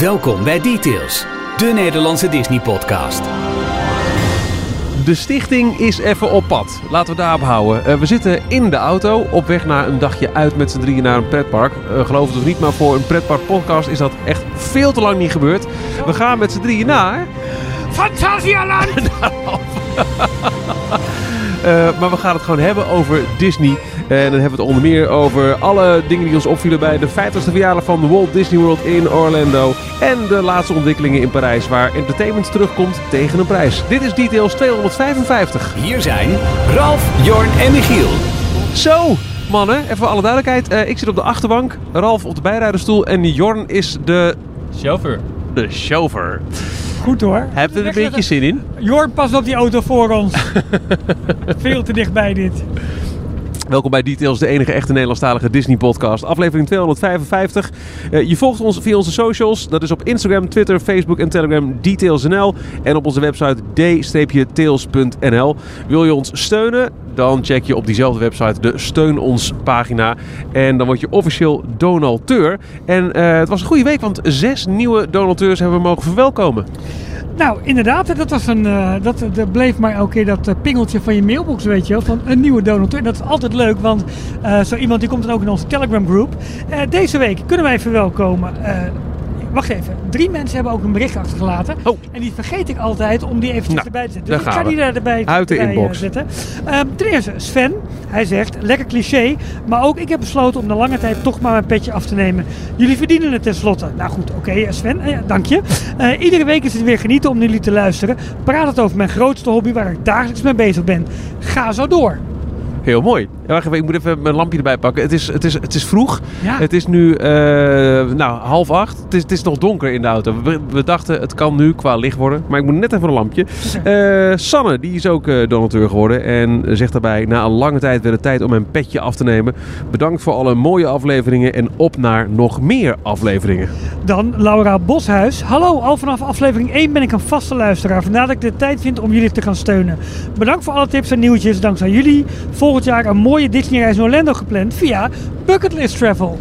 Welkom bij Details, de Nederlandse Disney-podcast. De stichting is even op pad. Laten we daarop houden. Uh, we zitten in de auto op weg naar een dagje uit met z'n drieën naar een pretpark. Uh, geloof het of niet, maar voor een pretpark podcast is dat echt veel te lang niet gebeurd. We gaan met z'n drieën naar... Fantasialand! Uh, maar we gaan het gewoon hebben over Disney. En dan hebben we het onder meer over alle dingen die ons opvielen bij de 50ste verjaardag van Walt Disney World in Orlando. En de laatste ontwikkelingen in Parijs, waar entertainment terugkomt tegen een prijs. Dit is Details 255. Hier zijn Ralf, Jorn en Michiel. Zo, mannen, even voor alle duidelijkheid. Uh, ik zit op de achterbank, Ralf op de bijrijderstoel en Jorn is de... Chauffeur. De chauffeur. Goed hoor. Heb je er een beetje zin in? Jorn, pas op die auto voor ons. Veel te dichtbij dit. Welkom bij Details, de enige echte Nederlandstalige Disney-podcast. Aflevering 255. Uh, je volgt ons via onze socials. Dat is op Instagram, Twitter, Facebook en Telegram DetailsNL. En op onze website d-tails.nl. Wil je ons steunen? Dan check je op diezelfde website de Steun Ons pagina. En dan word je officieel donateur. En uh, het was een goede week, want zes nieuwe donateurs hebben we mogen verwelkomen. Nou, inderdaad, dat, was een, uh, dat, dat bleef maar elke keer dat uh, pingeltje van je mailbox, weet je wel, van een nieuwe donateur. Dat is altijd leuk, want uh, zo iemand die komt dan ook in onze Telegram groep. deze week kunnen wij verwelkomen wacht even. Drie mensen hebben ook een bericht achtergelaten. Oh. En die vergeet ik altijd om die eventjes nou, erbij te zetten. Dus ik ga die daar erbij, Uit de inbox. zetten. Um, ten eerste, Sven. Hij zegt, lekker cliché. Maar ook ik heb besloten om de lange tijd toch maar mijn petje af te nemen. Jullie verdienen het tenslotte. Nou goed, oké okay, Sven. Uh, dank je. Uh, iedere week is het weer genieten om jullie te luisteren. Praat het over mijn grootste hobby waar ik dagelijks mee bezig ben. Ga zo door. Heel mooi. Ja, wacht even, ik moet even mijn lampje erbij pakken. Het is, het is, het is vroeg. Ja. Het is nu uh, nou, half acht. Het is, het is nog donker in de auto. We, we, dachten het kan nu qua licht worden. Maar ik moet net even een lampje. Uh, Sanne, die is ook uh, donateur geworden. En zegt daarbij, na een lange tijd weer de tijd om mijn petje af te nemen. Bedankt voor alle mooie afleveringen. En op naar nog meer afleveringen. Dan Laura Boshuis. Hallo, al vanaf aflevering 1 ben ik een vaste luisteraar. Vandaar dat ik de tijd vind om jullie te gaan steunen. Bedankt voor alle tips en nieuwtjes. Dankzij jullie volgend jaar een mooie Disney-reis naar Orlando gepland via Bucketlist Travel.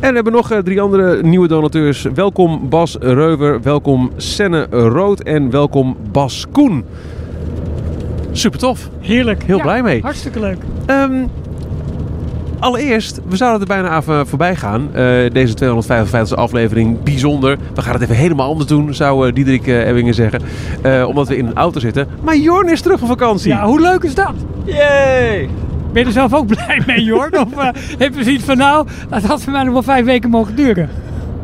En we hebben nog uh, drie andere nieuwe donateurs. Welkom Bas Reuver, welkom Senne Rood en welkom Bas Koen. Super tof. Heerlijk. Heel ja, blij mee. Hartstikke leuk. Um, allereerst, we zouden er bijna even voorbij gaan. Uh, deze 255 aflevering, bijzonder. We gaan het even helemaal anders doen, zou uh, Diederik uh, Ebbingen zeggen. omdat we in een auto zitten. Maar Jorn is terug van vakantie. Ja, hoe leuk is dat? Yay! Ben je er zelf ook blij mee, Jorn? of uh, heb je zoiets van, nou, dat had voor mij nog wel vijf weken mogen duren?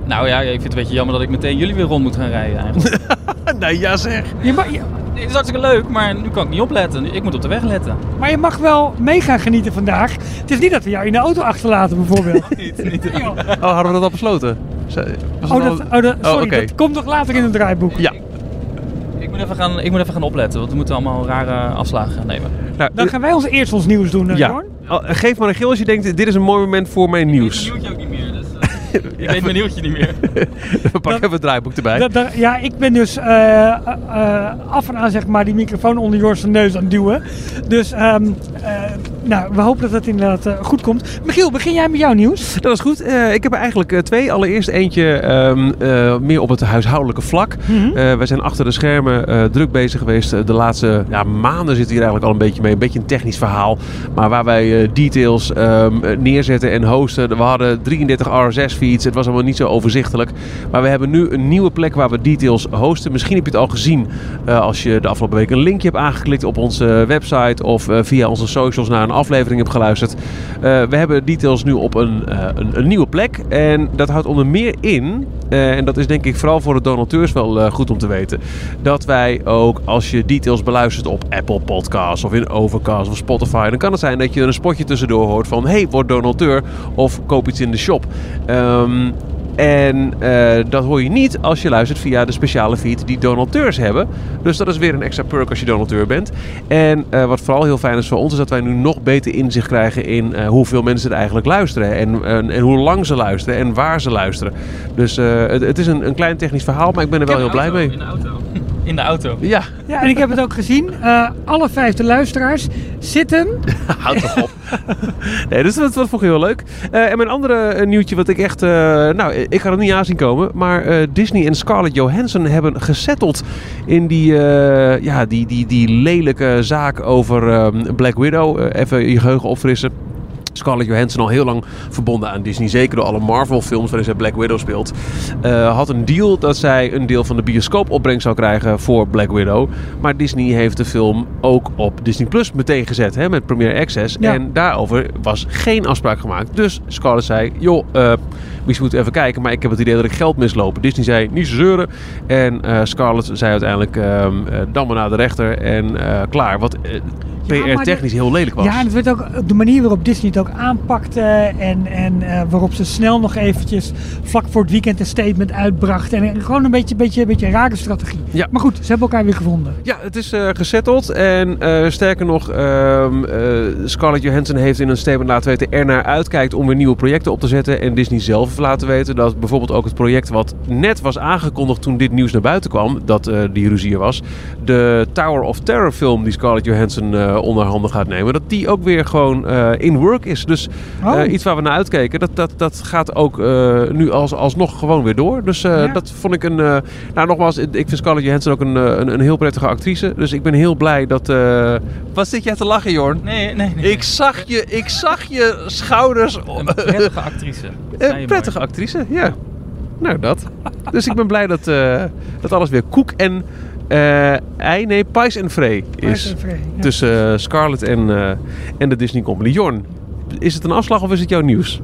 Nou ja, ik vind het een beetje jammer dat ik meteen jullie weer rond moet gaan rijden eigenlijk. nee, ja zeg. Je mag, je... Het is hartstikke leuk, maar nu kan ik niet opletten. Ik moet op de weg letten. Maar je mag wel mee gaan genieten vandaag. Het is niet dat we jou in de auto achterlaten bijvoorbeeld. niet, niet. Oh, hadden we dat al besloten? Oh, dat, oh, dat, sorry, oh, okay. dat komt nog later in het draaiboek. Ja. Ik moet, even gaan, ik moet even gaan opletten, want we moeten allemaal rare afslagen gaan nemen. Nou, dan gaan wij ons eerst ons nieuws doen, ja. Jorn. Geef maar een geel als je denkt, dit is een mooi moment voor mijn nieuws. Ik weet mijn nieuwtje ook niet meer, dus... Ik weet mijn nieuwtje niet meer. We pakken even het draaiboek erbij. Dat, dat, ja, ik ben dus uh, uh, af en aan zeg maar die microfoon onder Jors neus aan het duwen. Dus um, uh, nou, we hopen dat het inderdaad goed komt. Michiel, begin jij met jouw nieuws? Dat is goed. ik heb er eigenlijk twee. Allereerst eentje um, meer op het huishoudelijke vlak. Mm -hmm. wij zijn achter de schermen druk bezig geweest. de laatste ja, maanden zitten hier eigenlijk al een beetje mee. Een beetje een technisch verhaal. Maar waar wij details um, neerzetten en hosten. We hadden 33 RSS feeds. Het was allemaal niet zo overzichtelijk. Maar we hebben nu een nieuwe plek waar we details hosten. Misschien heb je het al gezien als je de afgelopen week een linkje hebt aangeklikt op onze website of via onze socials naar een aflevering hebt geluisterd. Uh, we hebben details nu op een, een, een, nieuwe plek. En dat houdt onder meer in, en dat is denk ik vooral voor de donateurs wel goed om te weten, dat wij ook als je details beluistert op Apple Podcasts of in Overcast of Spotify, dan kan het zijn dat je een spotje tussendoor hoort van hey, word donateur of koop iets in de shop. Um, en uh, dat hoor je niet als je luistert via de speciale feed die donateurs hebben. Dus dat is weer een extra perk als je donateur bent. En uh, wat vooral heel fijn is voor ons, is dat wij nu nog beter inzicht krijgen in uh, hoeveel mensen er eigenlijk luisteren. En, en, hoe lang ze luisteren en waar ze luisteren. Dus het, het, is een, een, klein technisch verhaal, maar ik ben er wel heel blij mee. In de auto. In de auto. Ja, Ja, en ik heb het ook gezien. Eh, alle vijfde luisteraars zitten. houd toch op. nee, dus dat, dat vond ik heel leuk. Eh, en mijn andere eh, nieuwtje wat ik echt... eh, nou, ik had het niet aanzien komen. Maar eh, Disney en Scarlett Johansson hebben gesetteld in die, eh, ja, die, die, die lelijke zaak over ehm, Black Widow. Even je geheugen opfrissen. Scarlett Johansson al heel lang verbonden aan Disney. Zeker door alle Marvel-films waarin zij Black Widow speelt. eh, had een deal dat zij een deel van de bioscoopopbrengst zou krijgen voor Black Widow. Maar Disney heeft de film ook op Disney Plus meteen gezet. Hè, met Premier Access. Ja. En daarover was geen afspraak gemaakt. Dus Scarlett zei, joh, eh misschien moeten we even kijken. Maar ik heb het idee dat ik geld mislopen. Disney zei, niet zo zeuren. En eh, Scarlett zei uiteindelijk, ehm, eh, dan maar naar de rechter. En klaar. Wat PR-technisch heel lelijk was. Ja, en het werd ook de manier waarop Disney het ook aanpakte. En, en eh, waarop ze snel nog eventjes vlak voor het weekend een statement uitbracht. En gewoon een beetje, beetje, beetje een rare strategie. Ja. Maar goed, ze hebben elkaar weer gevonden. Ja, het is eh gesetteld. En eh, sterker nog, ehm, eh, Scarlett Johansson heeft in een statement laten weten er naar uitkijkt om weer nieuwe projecten op te zetten. En Disney zelf heeft laten weten dat bijvoorbeeld ook het project wat net was aangekondigd toen dit nieuws naar buiten kwam, dat die ruzie er was, de Tower of Terror film die Scarlett Johansson onder handen gaat nemen, dat die ook weer gewoon eh, in work is. Dus Oh. eh, iets waar we naar uitkeken, dat, dat, dat gaat ook eh, nu als, alsnog gewoon weer door. Dus eh, Ja. dat vond ik een... eh, nou, nogmaals, ik vind Scarlett Johansson ook een, eh, een, een heel prettige actrice. Dus ik ben heel blij dat... eh Wat zit jij te lachen, Jorn? Nee, nee, nee. Ik zag je, ik zag je schouders... Een prettige actrice. Een prettige mooi. actrice, ja. Nou, dat. Dus ik ben blij dat, eh, dat alles weer koek en eh ei, nee, pijs en vree is. Ja. Tussen eh, Scarlett en, eh, en de Disney Company. Jorn, is het een afslag of is het jouw nieuws?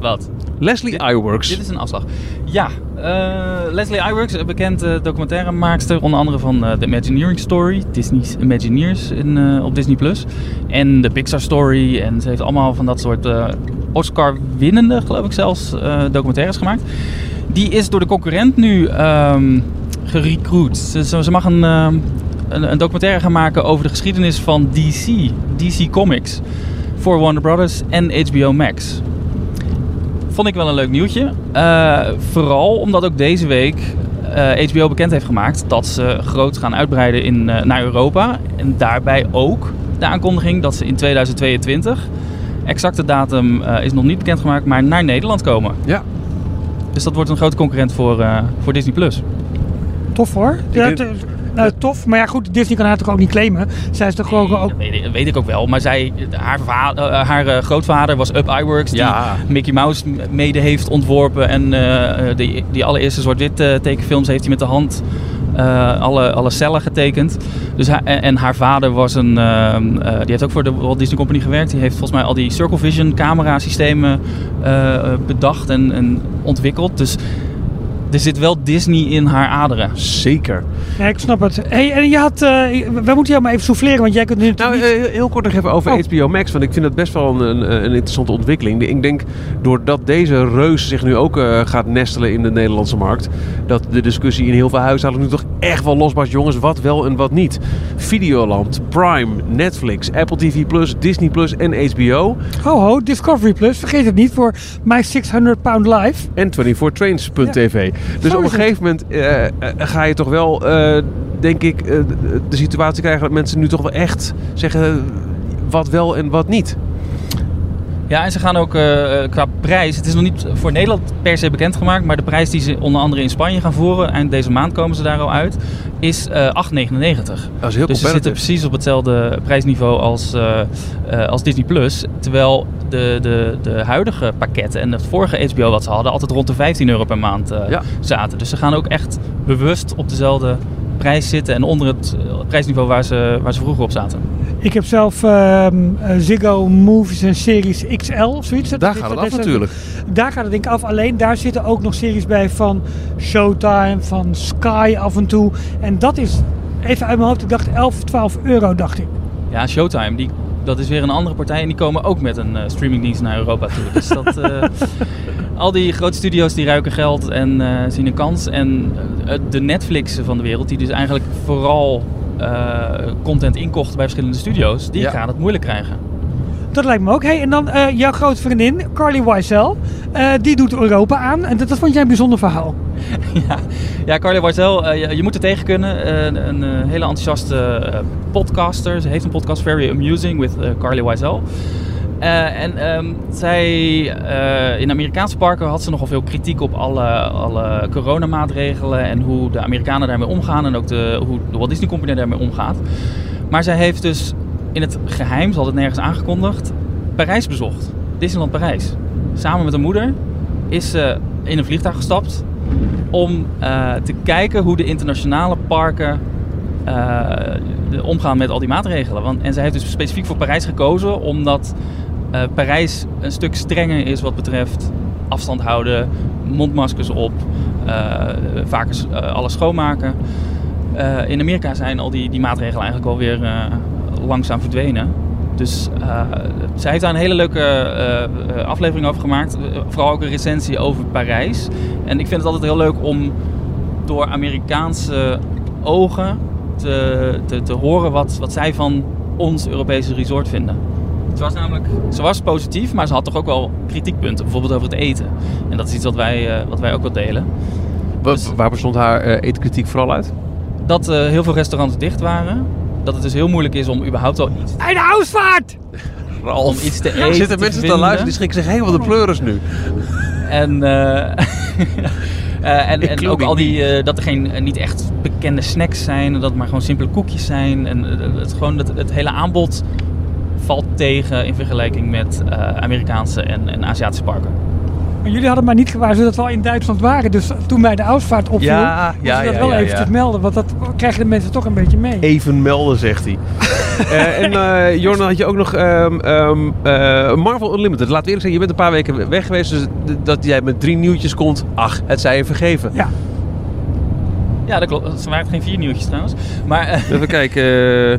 Wat? Leslie Dit- Iwerks. Dit is een afslag. Ja, eh, Leslie Iwerks, een bekende documentairemaakster, onder andere van eh, The Imagineering Story, Disney's Imagineers in, eh, op Disney Plus. En de Pixar Story. En ze heeft allemaal van dat soort eh, Oscar-winnende, geloof ik zelfs, eh, documentaires gemaakt. Die is door de concurrent nu ehm gerecruit. Ze, ze mag een, ehm, een, een documentaire gaan maken over de geschiedenis van DC, DC Comics. Voor Warner Brothers en HBO Max. Vond ik wel een leuk nieuwtje. Eh, vooral omdat ook deze week eh, HBO bekend heeft gemaakt dat ze groot gaan uitbreiden in, eh, naar Europa. En daarbij ook de aankondiging dat ze in 2022, exacte datum eh, is nog niet bekendgemaakt, maar naar Nederland komen. Ja. Dus dat wordt een grote concurrent voor, eh, voor Disney+. Plus. Tof hoor. Ja, nou, tof. Maar ja, goed, Disney kan haar toch ook niet claimen. Zij is toch gewoon ook. Dat weet, ik, dat weet ik ook wel. Maar zij, haar, va- eh, haar eh, grootvader was Up Iwerks, die Ja. Mickey Mouse mede heeft ontworpen. En eh, die, die allereerste zwart-wit tekenfilms heeft hij met de hand eh, alle, alle cellen getekend. Dus en, en haar vader was een, die heeft ook voor de Walt Disney Company gewerkt. Die heeft volgens mij al die Circle Vision camera systemen bedacht en, en ontwikkeld. Dus er zit wel Disney in haar aderen. Zeker. Ja, ik snap het. Hey, en je had. eh, wij moeten jou maar even souffleren, want jij kunt nu Nou, niet. eh, heel kort nog even over Oh. HBO Max. Want ik vind het best wel een, een, een interessante ontwikkeling. Ik denk doordat deze reus zich nu ook eh, gaat nestelen in de Nederlandse markt. Dat de discussie in heel veel huishoudens nu toch echt wel losbarst. Jongens, wat wel en wat niet. Videoland, Prime, Netflix, Apple TV+, Disney Plus en HBO. Ho, ho, Discovery Plus. Vergeet het niet voor My 600 Pound Life. En 24trains.tv. Dus Zo op een gegeven moment eh, eh, ga je toch wel, eh, denk ik, de situatie krijgen dat mensen nu toch wel echt zeggen wat wel en wat niet. Ja, en ze gaan ook eh, qua prijs. Het is nog niet voor Nederland per se bekendgemaakt. Maar de prijs die ze onder andere in Spanje gaan voeren. Eind deze maand komen ze daar al uit. Is eh 8,99. Dat is heel Dus ze zitten precies op hetzelfde prijsniveau als, eh, eh, als Disney Plus. Terwijl de, de, de huidige pakketten en het vorige HBO wat ze hadden. altijd rond de 15 euro per maand eh, Ja. zaten. Dus ze gaan ook echt bewust op dezelfde prijs zitten. En onder het eh, prijsniveau waar ze, waar ze vroeger op zaten. Ik heb zelf ehm, eh, Ziggo Movies en Series XL of zoiets. Daar gaat het af natuurlijk. Daar gaat het denk ik af. Alleen daar zitten ook nog series bij van Showtime, van Sky af en toe. En dat is, even uit mijn hoofd, ik dacht 11 of 12 euro dacht ik. Ja, Showtime, die, dat is weer een andere partij en die komen ook met een eh, streamingdienst naar Europa toe. Dus dat, eh, al die grote studio's die ruiken geld en eh, zien een kans. En de Netflix van de wereld, die dus eigenlijk vooral content inkocht bij verschillende studio's, die Ja. gaan het moeilijk krijgen. Dat lijkt me ook. Hey, en dan eh, jouw grote vriendin, Carly Wiesel. eh, die doet Europa aan. En dat, dat vond jij een bijzonder verhaal. ja, ja, Carly eh, je, je moet er tegen kunnen. Eh, een een, eh, hele enthousiaste eh, podcaster. Ze heeft een podcast, Very Amusing, with eh, Carly Wiesel. Eh, en ehm, zij, eh, in Amerikaanse parken had ze nogal veel kritiek op alle, alle coronamaatregelen en hoe de Amerikanen daarmee omgaan en ook de, hoe de Walt Disney Company daarmee omgaat. Maar zij heeft dus in het geheim, ze had het nergens aangekondigd, Parijs bezocht. Disneyland Parijs. Samen met haar moeder is ze in een vliegtuig gestapt om eh, te kijken hoe de internationale parken de- omgaan met al die maatregelen. Want, en zij heeft dus specifiek voor Parijs gekozen, omdat eh, Parijs een stuk strenger is wat betreft afstand houden, mondmaskers op, eh, vaker alles schoonmaken. In Amerika zijn al die, die maatregelen eigenlijk alweer langzaam verdwenen. Dus zij heeft daar een hele leuke aflevering over gemaakt. Vooral ook een recensie over Parijs. En ik vind het altijd heel leuk om door Amerikaanse ogen te, te, te horen wat, wat zij van ons Europese resort vinden. Ze was namelijk ze was positief, maar ze had toch ook wel kritiekpunten. Bijvoorbeeld over het eten. En dat is iets wat wij, eh, wat wij ook wel delen. Wa- Dus- Waar bestond haar eh, eetkritiek vooral uit? Dat eh, heel veel restaurants dicht waren. Dat het dus heel moeilijk is om überhaupt al iets, En de om iets te eten Zitten te mensen te vinden. luisteren die schrikken zich helemaal de pleuris nu. En, eh, eh, en, en ook al die, eh, dat er geen, niet echt bekende snacks zijn. en Dat het maar gewoon simpele koekjes zijn. En eh, het, gewoon het, het hele aanbod valt tegen in vergelijking met eh, Amerikaanse en, en Aziatische parken. Maar jullie hadden maar niet gewaarschuwd dat we al in Duitsland waren. Dus toen bij de Ausvaart opviel, Ja, moest ja, je dat ja, wel ja, eventjes ja. melden. Want dat krijgen de mensen toch een beetje mee. Even melden, zegt hij. Eh, en eh Jordan had je ook nog ehm, ehm, eh, Marvel Unlimited. Laat eerlijk zijn, je bent een paar weken weg geweest. Dus dat jij met drie nieuwtjes komt, ach, het zij je vergeven. Ja. Ja, dat klopt. Het waren geen vier nieuwtjes trouwens. Maar eh, Even kijken. eh,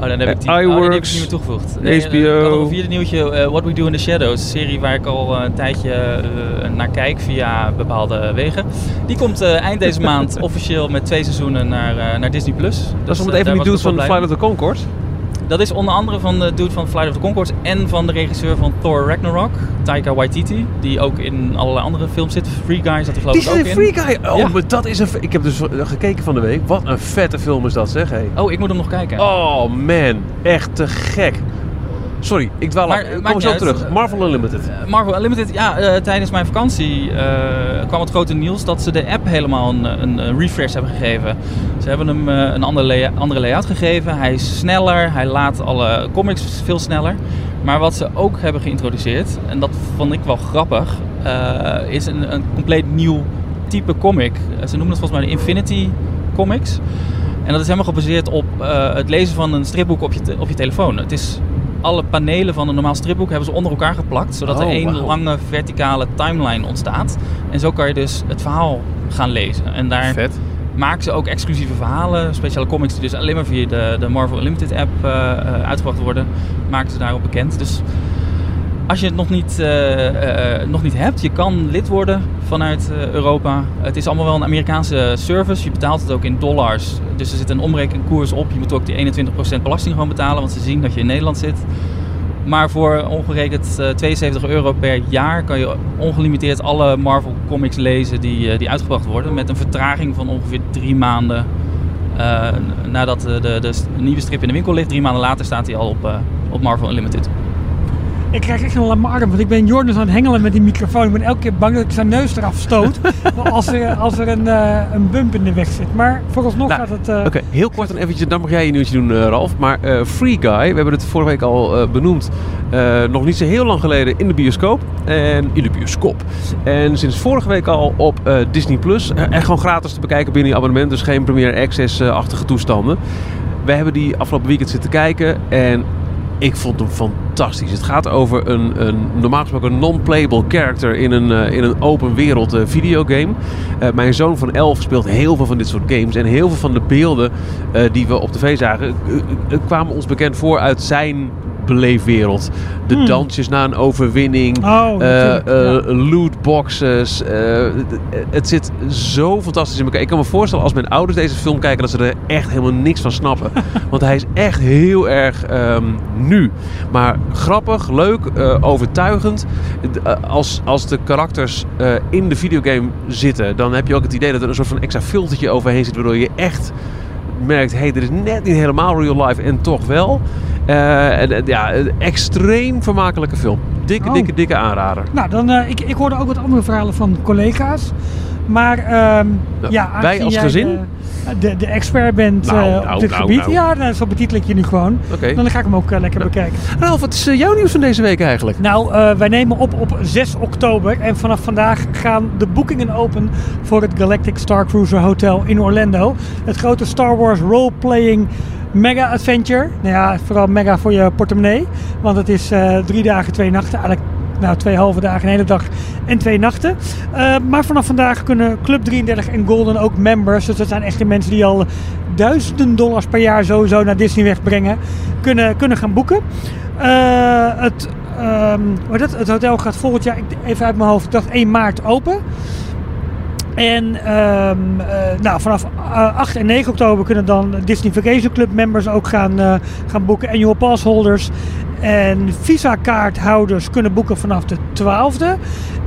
Oh, dan heb ik die, Eh, oh, die heb ik iWorks, niet meer toegevoegd. Nee, eh, HBO. Een vierde nieuwtje, eh, What We Do in the Shadows. Een serie waar ik al eh, een tijdje eh, naar kijk via bepaalde wegen. Die komt eh, eind deze maand officieel met twee seizoenen naar, eh, naar Disney+. Plus. dat Dus, is om eh, het even niet doet van Flight of the Concord. Dat is onder andere van de dude van Flight of the Conchords en van de regisseur van Thor Ragnarok, Taika Waititi. Die ook in allerlei andere films zit. Free Guy zat er geloof Die ik ook is een in. free guy. Oh, Ja. maar dat is een... Ik heb dus gekeken van de week. Wat een vette film is dat, zeg. Hey. Oh, ik moet hem nog kijken. Oh man, echt te gek. Sorry, ik dwaal Maar, af. eh, kom zo terug. Marvel Unlimited. Eh, Marvel Unlimited, ja, eh, tijdens mijn vakantie eh, kwam het grote nieuws dat ze de app helemaal een, een, refresh hebben gegeven. Ze hebben hem eh, een andere, lay- andere layout gegeven. Hij is sneller, hij laat alle comics veel sneller. Maar wat ze ook hebben geïntroduceerd, en dat vond ik wel grappig, eh, is een, een compleet nieuw type comic. Eh, ze noemen het volgens mij de Infinity Comics. En dat is helemaal gebaseerd op eh, het lezen van een stripboek op je, op je telefoon. Het is alle panelen van een normaal stripboek hebben ze onder elkaar geplakt, zodat er Oh, één lange verticale timeline ontstaat. En zo kan je dus het verhaal gaan lezen. En daar Vet. maken ze ook exclusieve verhalen, speciale comics die dus alleen maar via de, de Marvel Unlimited app eh, eh, uitgebracht worden, maken ze daarop bekend. Dus als je het nog niet, eh, eh, nog niet hebt, je kan lid worden vanuit Europa. Het is allemaal wel een Amerikaanse service. Je betaalt het ook in dollars. Dus er zit een omrekenkoers op. Je moet ook die 21% belasting gewoon betalen, want ze zien dat je in Nederland zit. Maar voor ongerekend eh, 72 euro per jaar kan je ongelimiteerd alle Marvel comics lezen die, die uitgebracht worden. Met een vertraging van ongeveer drie maanden nadat de, de, de nieuwe strip in de winkel ligt. Drie maanden later staat hij al op, op Marvel Unlimited. Ik krijg echt een lamarm, want ik ben Jordan aan het hengelen met die microfoon. Ik ben elke keer bang dat ik zijn neus eraf stoot. als er, als er een, eh, een bump in de weg zit. Maar vooralsnog Nou, gaat het... eh, Oké, heel kort en eventjes, dan mag jij je nieuwtje doen, eh, Ralf. Maar Free Guy, we hebben het vorige week al benoemd. nog niet zo heel lang geleden in de bioscoop. En in de bioscoop. En sinds vorige week al op Disney Plus. en gewoon gratis te bekijken binnen je abonnement. Dus geen Premier Access-achtige toestanden. We hebben die afgelopen weekend zitten kijken. En ik vond hem fantastisch. Het gaat over een, een normaal gesproken non-playable character in een, eh, in een open wereld eh, videogame. Eh, mijn zoon van 11 speelt heel veel van dit soort games. En heel veel van de beelden die we op tv zagen, kwamen ons bekend voor uit zijn beleefwereld. De Hmm. dansjes na een overwinning. Oh, eh, eh, lootboxes. eh, het zit zo fantastisch in elkaar. Ik kan me voorstellen als mijn ouders deze film kijken dat ze er echt helemaal niks van snappen. Want hij is echt heel erg ehm, nu. Maar grappig, leuk, overtuigend. Als, als de karakters in de videogame zitten, dan heb je ook het idee dat er een soort van extra filtertje overheen zit. Waardoor je echt merkt, hé, hey, dit is net niet helemaal real life en toch wel. En ja, een extreem vermakelijke film. Dikke, Oh. dikke, dikke aanrader. Nou, dan, eh, ik, ik hoorde ook wat andere verhalen van collega's. Maar ehm, Nou, ja, wij als gezin? De, de, de expert bent Nou, nou, op dit gebied. Ja, nou, zo betitel ik je nu gewoon. Dan ga ik hem ook lekker bekijken. Ralf, wat is jouw nieuws van deze week eigenlijk? Nou, wij nemen op op 6 oktober. En vanaf vandaag gaan de boekingen open voor het Galactic Star Cruiser Hotel in Orlando. Het grote Star Wars role-playing mega adventure. Nou ja, vooral mega voor je portemonnee. Want het is eh, drie dagen, twee nachten. Eigenlijk nou, twee halve dagen, een hele dag en twee nachten. Eh, maar vanaf vandaag kunnen Club 33 en Golden ook members. Dus dat zijn echt de mensen die al duizenden dollars per jaar sowieso naar Disney wegbrengen. Kunnen, kunnen gaan boeken. Eh, het, ehm, hoe heet het? hotel gaat volgend jaar, even uit mijn hoofd, ik dacht 1 maart open. En ehm, eh, nou, vanaf eh, 8 en 9 oktober kunnen dan Disney Vacation Club members ook gaan, eh, gaan boeken. Annual pass holders en visa kaarthouders kunnen boeken vanaf de 12e.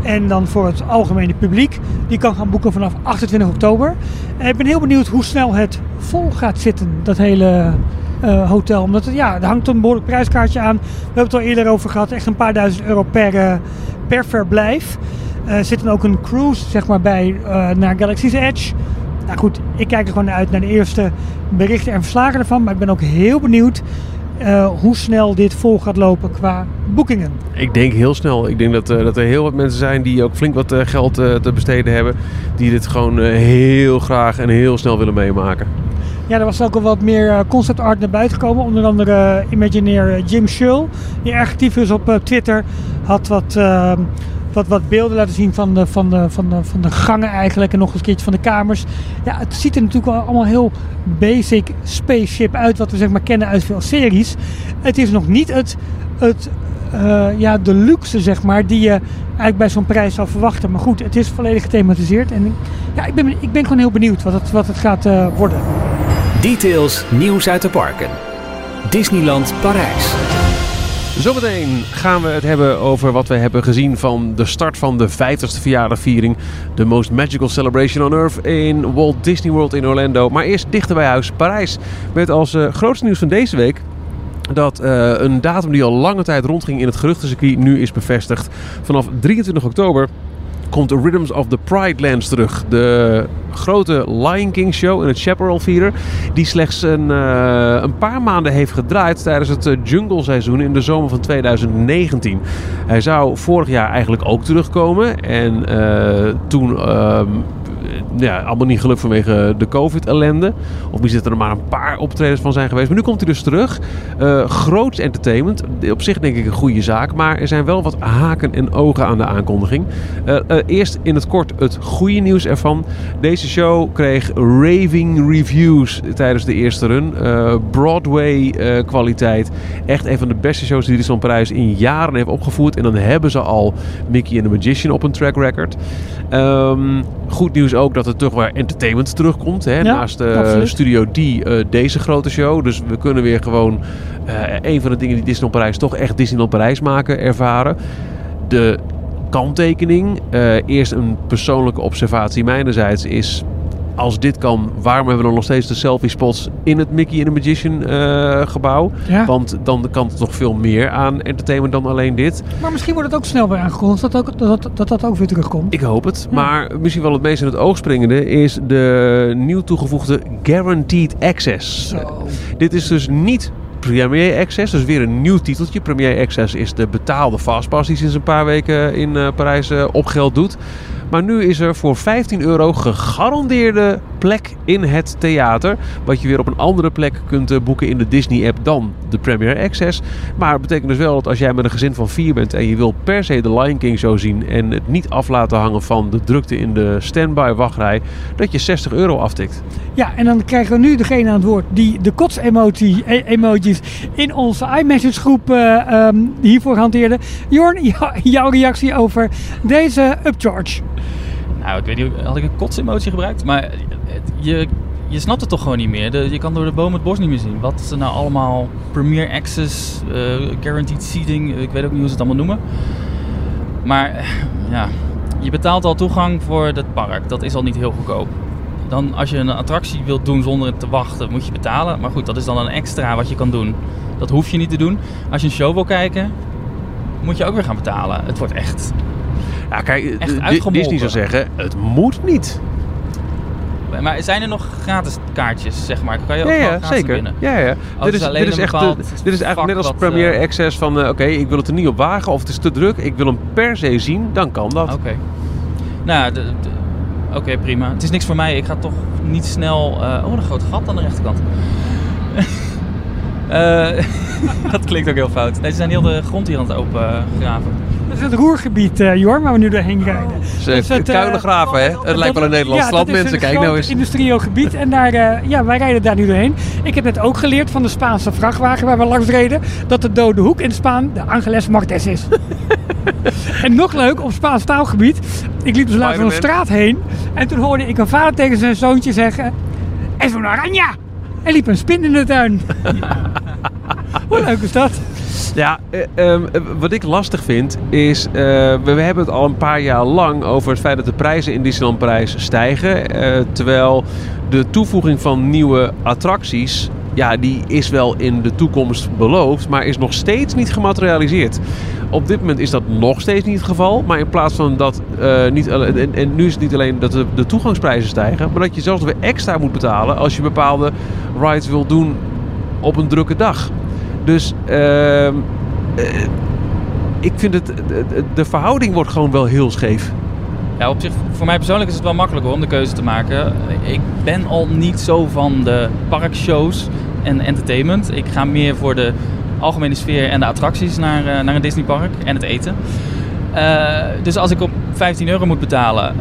En dan voor het algemene publiek, die kan gaan boeken vanaf 28 oktober. En ik ben heel benieuwd hoe snel het vol gaat zitten, dat hele eh, hotel. Omdat het, ja, er hangt een behoorlijk prijskaartje aan. We hebben het al eerder over gehad, echt een paar duizend euro per, eh, per verblijf. Er zit dan ook een cruise zeg maar, bij eh, naar Galaxy's Edge. Nou goed, ik kijk er gewoon uit naar de eerste berichten en verslagen ervan. Maar ik ben ook heel benieuwd eh, hoe snel dit vol gaat lopen qua boekingen. Ik denk heel snel. Ik denk dat, dat er heel wat mensen zijn die ook flink wat geld te besteden hebben. Die dit gewoon heel graag en heel snel willen meemaken. Ja, er was ook al wat meer concept art naar buiten gekomen. Onder andere Imagineer Jim Shull, die erg actief is op Twitter, had wat, wat, wat beelden laten zien van de, van, de, van, de, van de gangen eigenlijk en nog eens een keertje van de kamers. Ja, het ziet er natuurlijk wel allemaal heel basic spaceship uit, wat we zeg maar kennen uit veel series. Het is nog niet het, het eh, ja, de luxe zeg maar, die je eigenlijk bij zo'n prijs zou verwachten. Maar goed, het is volledig gethematiseerd en ja, ik ben, ik ben gewoon heel benieuwd wat het, wat het gaat eh, worden. Details nieuws uit de parken. Disneyland Parijs. Zometeen gaan we het hebben over wat we hebben gezien van de start van de 50ste verjaardagviering. De most magical celebration on earth in Walt Disney World in Orlando. Maar eerst dichter bij huis Parijs. Met als eh, grootste nieuws van deze week dat eh, een datum die al lange tijd rondging in het geruchtencircuit nu is bevestigd. Vanaf 23 oktober komt Rhythms of the Pride Lands terug. De grote Lion King show in het Chaparral Theater. Die slechts een, eh, een paar maanden heeft gedraaid tijdens het eh, jungle seizoen in de zomer van 2019. Hij zou vorig jaar eigenlijk ook terugkomen. En eh, toen... ehm, ja, allemaal niet gelukt vanwege de COVID-ellende. Of misschien dat er maar een paar optredens van zijn geweest. Maar nu komt hij dus terug. Eh groots entertainment. Op zich denk ik een goede zaak. Maar er zijn wel wat haken en ogen aan de aankondiging. Eh, eh, eerst in het kort het goede nieuws ervan. Deze show kreeg raving reviews tijdens de eerste run. Eh, Broadway eh, kwaliteit. Echt een van de beste shows die Disneyland Parijs in jaren heeft opgevoerd. En dan hebben ze al Mickey and the Magician op een track record. Ehm, goed nieuws ook dat er toch weer entertainment terugkomt. Hè? Ja, Naast absoluut. Studio D eh, deze grote show. Dus we kunnen weer gewoon eh, een van de dingen die Disneyland Parijs toch echt Disneyland Parijs maken ervaren. De kanttekening, eerst een persoonlijke observatie mijnerzijds is... Als dit kan, waarom hebben we dan nog steeds de selfie spots in het Mickey and the Magician eh, gebouw? Ja. Want dan kan er toch veel meer aan entertainment dan alleen dit. Maar misschien wordt het ook snel weer aangekondigd dat ook, dat, dat, dat, dat ook weer terugkomt. Ik hoop het. Ja. Maar misschien wel het meest in het oog springende is de nieuw toegevoegde Guaranteed Access. Dit is dus niet Premier Access, dus weer een nieuw titeltje. Premier Access is de betaalde fastpass die sinds een paar weken in eh, Parijs eh, op geld doet. Maar nu is er voor 15 euro gegarandeerde plek in het theater. Wat je weer op een andere plek kunt eh, boeken in de Disney-app dan de Premier Access. Maar het betekent dus wel dat als jij met een gezin van vier bent en je wil per se de Lion King Show zien en het niet af laten hangen van de drukte in de standby wachtrij, dat je 60 euro aftikt. Ja, en dan krijgen we nu degene aan het woord die de kots-emoji e- in onze iMessage groep eh, ehm, hiervoor hanteerde. Jorn, jou- jouw reactie over deze upcharge. Nou, ik weet niet, had ik een kots-emotie gebruikt? Maar je, je snapt het toch gewoon niet meer. Je kan door de boom het bos niet meer zien. Wat er nou allemaal Premier Access, eh, Guaranteed Seating, ik weet ook niet hoe ze het allemaal noemen. Maar ja, je betaalt al toegang voor het park. Dat is al niet heel goedkoop. Dan als je een attractie wilt doen zonder te wachten, moet je betalen. Maar goed, dat is dan een extra wat je kan doen. Dat hoef je niet te doen. Als je een show wil kijken, moet je ook weer gaan betalen. Het wordt echt Ja, kijk, Di- uitgemolken. Disney zou zeggen, het moet niet. Maar zijn er nog gratis kaartjes, zeg maar? Kan je ook Ja, ja zeker. binnen? Ja, ja. Oh, dit, is, dit, is echt de- dit is eigenlijk net als Premier eh, Access van, eh, oké, ik wil het er niet op wagen of het is te druk. Ik wil hem per se zien, dan kan dat. Oké. Nou, oké, prima. Het is niks voor mij. Ik ga toch niet snel... eh, oh, een groot gat aan de rechterkant. Dat klinkt ook heel fout. Nee, ze zijn heel de grond hier aan het opengraven. Dat is het roergebied, eh Jorn, waar we nu doorheen rijden. Dus, Dat is eh, het, eh, Kuilengraven, hè? Het lijkt wel een Nederlands ja, land, dat mensen. een Kijk nou eens. industrieel gebied en daar, eh, ja, wij rijden daar nu doorheen. Ik heb net ook geleerd van de Spaanse vrachtwagen waar we langs reden, dat de dode hoek in Spaan de Angeles Martes is. en nog leuk, op Spaans taalgebied, ik liep dus langs een straat heen en toen hoorde ik een vader tegen zijn zoontje zeggen, es una araña! Er liep een spin in de tuin. Hoe leuk is dat? Ja, eh, ehm, eh, wat ik lastig vind is, eh, we, hebben het al een paar jaar lang over het feit dat de prijzen in Disneyland Parijs stijgen. terwijl de toevoeging van nieuwe attracties, ja, die is wel in de toekomst beloofd, maar is nog steeds niet gematerialiseerd. Op dit moment is dat nog steeds niet het geval, maar in plaats van dat niet en nu is het niet alleen dat de, de toegangsprijzen stijgen, maar dat je zelfs weer extra moet betalen als je bepaalde rides wil doen op een drukke dag. Dus ehm, eh, ik vind het, de, verhouding wordt gewoon wel heel scheef. Ja, op zich, voor mij persoonlijk is het wel makkelijker om de keuze te maken. Ik ben al niet zo van de parkshows en entertainment. Ik ga meer voor de algemene sfeer en de attracties naar, eh, naar een Disneypark en het eten. Eh, dus als ik op 15 euro moet betalen,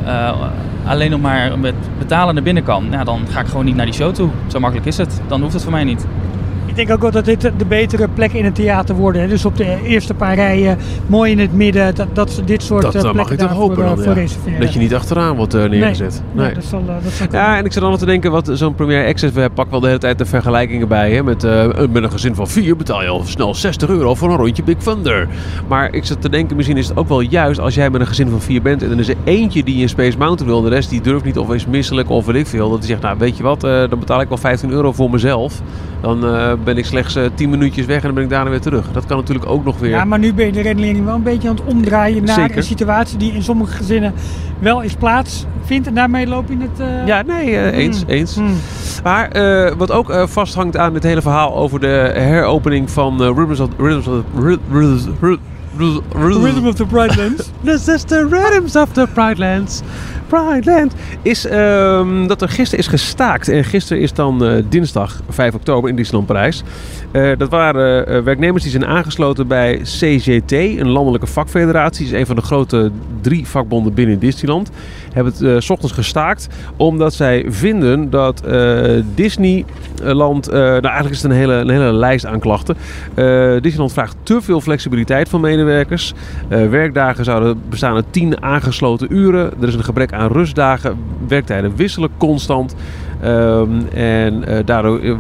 alleen nog maar met betalen naar binnen kan, ja, dan ga ik gewoon niet naar die show toe. Zo makkelijk is het. Dan hoeft het voor mij niet. Ik denk ook wel dat dit de betere plekken in het theater worden. hè. Dus op de eerste paar rijen, mooi in het midden, dat, dat dit soort Dat eh, eh, mag plekken ik daarvoor hopen eh, dan, voor ja. reserveren. Dat je niet achteraan wordt eh, neergezet. Nee, nee, dat zal, eh, dat zal Ja, en ik zit dan te denken, wat zo'n Premier Access, we pakken wel de hele tijd de vergelijkingen bij. Hè, met, eh, met een gezin van vier betaal je al snel 60 euro voor een rondje Big Thunder. Maar ik zit te denken, misschien is het ook wel juist als jij met een gezin van vier bent en er is er eentje die in Space Mountain wil en de rest die durft niet of is misselijk of weet ik veel. Dat die zegt, nou weet je wat, eh, dan betaal ik wel 15 euro voor mezelf. Dan eh, ben ik slechts eh 10 minuutjes weg en dan ben ik daarna weer terug. Dat kan natuurlijk ook nog weer. Ja, maar nu ben je de redenering wel een beetje aan het omdraaien naar Zeker. een situatie die in sommige gezinnen wel eens plaatsvindt. En daarmee loop je het... eh, Ja, nee, eh, eens, hmm, eens. hmm. Maar wat ook vasthangt aan dit hele verhaal over de heropening van Rhythms of... Rhythms of... Rhythms- Rhythm of the Brightlands. This is the rhythms of the Pride Lands. Pride Land. Is ehm, dat er gisteren is gestaakt. En gisteren is dan eh, dinsdag 5 oktober in Disneyland Parijs. Eh, dat waren eh, werknemers die zijn aangesloten bij CGT, een landelijke vakfederatie. is een van de grote drie vakbonden binnen Disneyland. Hebben het eh, ochtends gestaakt omdat zij vinden dat Disneyland... nou, eigenlijk is het een hele, een hele lijst aan klachten. Disneyland vraagt te veel flexibiliteit van medewerkers. Werkdagen zouden bestaan uit 10 aangesloten uren. Er is een gebrek aan rustdagen. Werktijden wisselen constant. Ehm, en eh, daardoor eh, eh,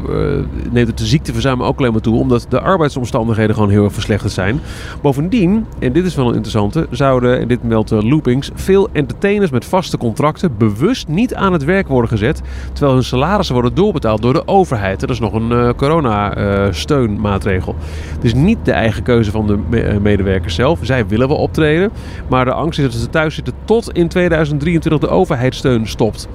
neemt het de ziekteverzuim ook alleen maar toe, omdat de arbeidsomstandigheden gewoon heel erg verslechterd zijn. Bovendien, en dit is wel een interessante, zouden, en dit meldt Loopings, veel entertainers met vaste contracten bewust niet aan het werk worden gezet, terwijl hun salarissen worden doorbetaald door de overheid. Dat is nog een eh, corona-steunmaatregel. Is niet de eigen keuze van de me- medewerkers zelf. Zij willen wel optreden, maar de angst is dat ze thuis zitten tot in 2023 de overheidssteun stopt.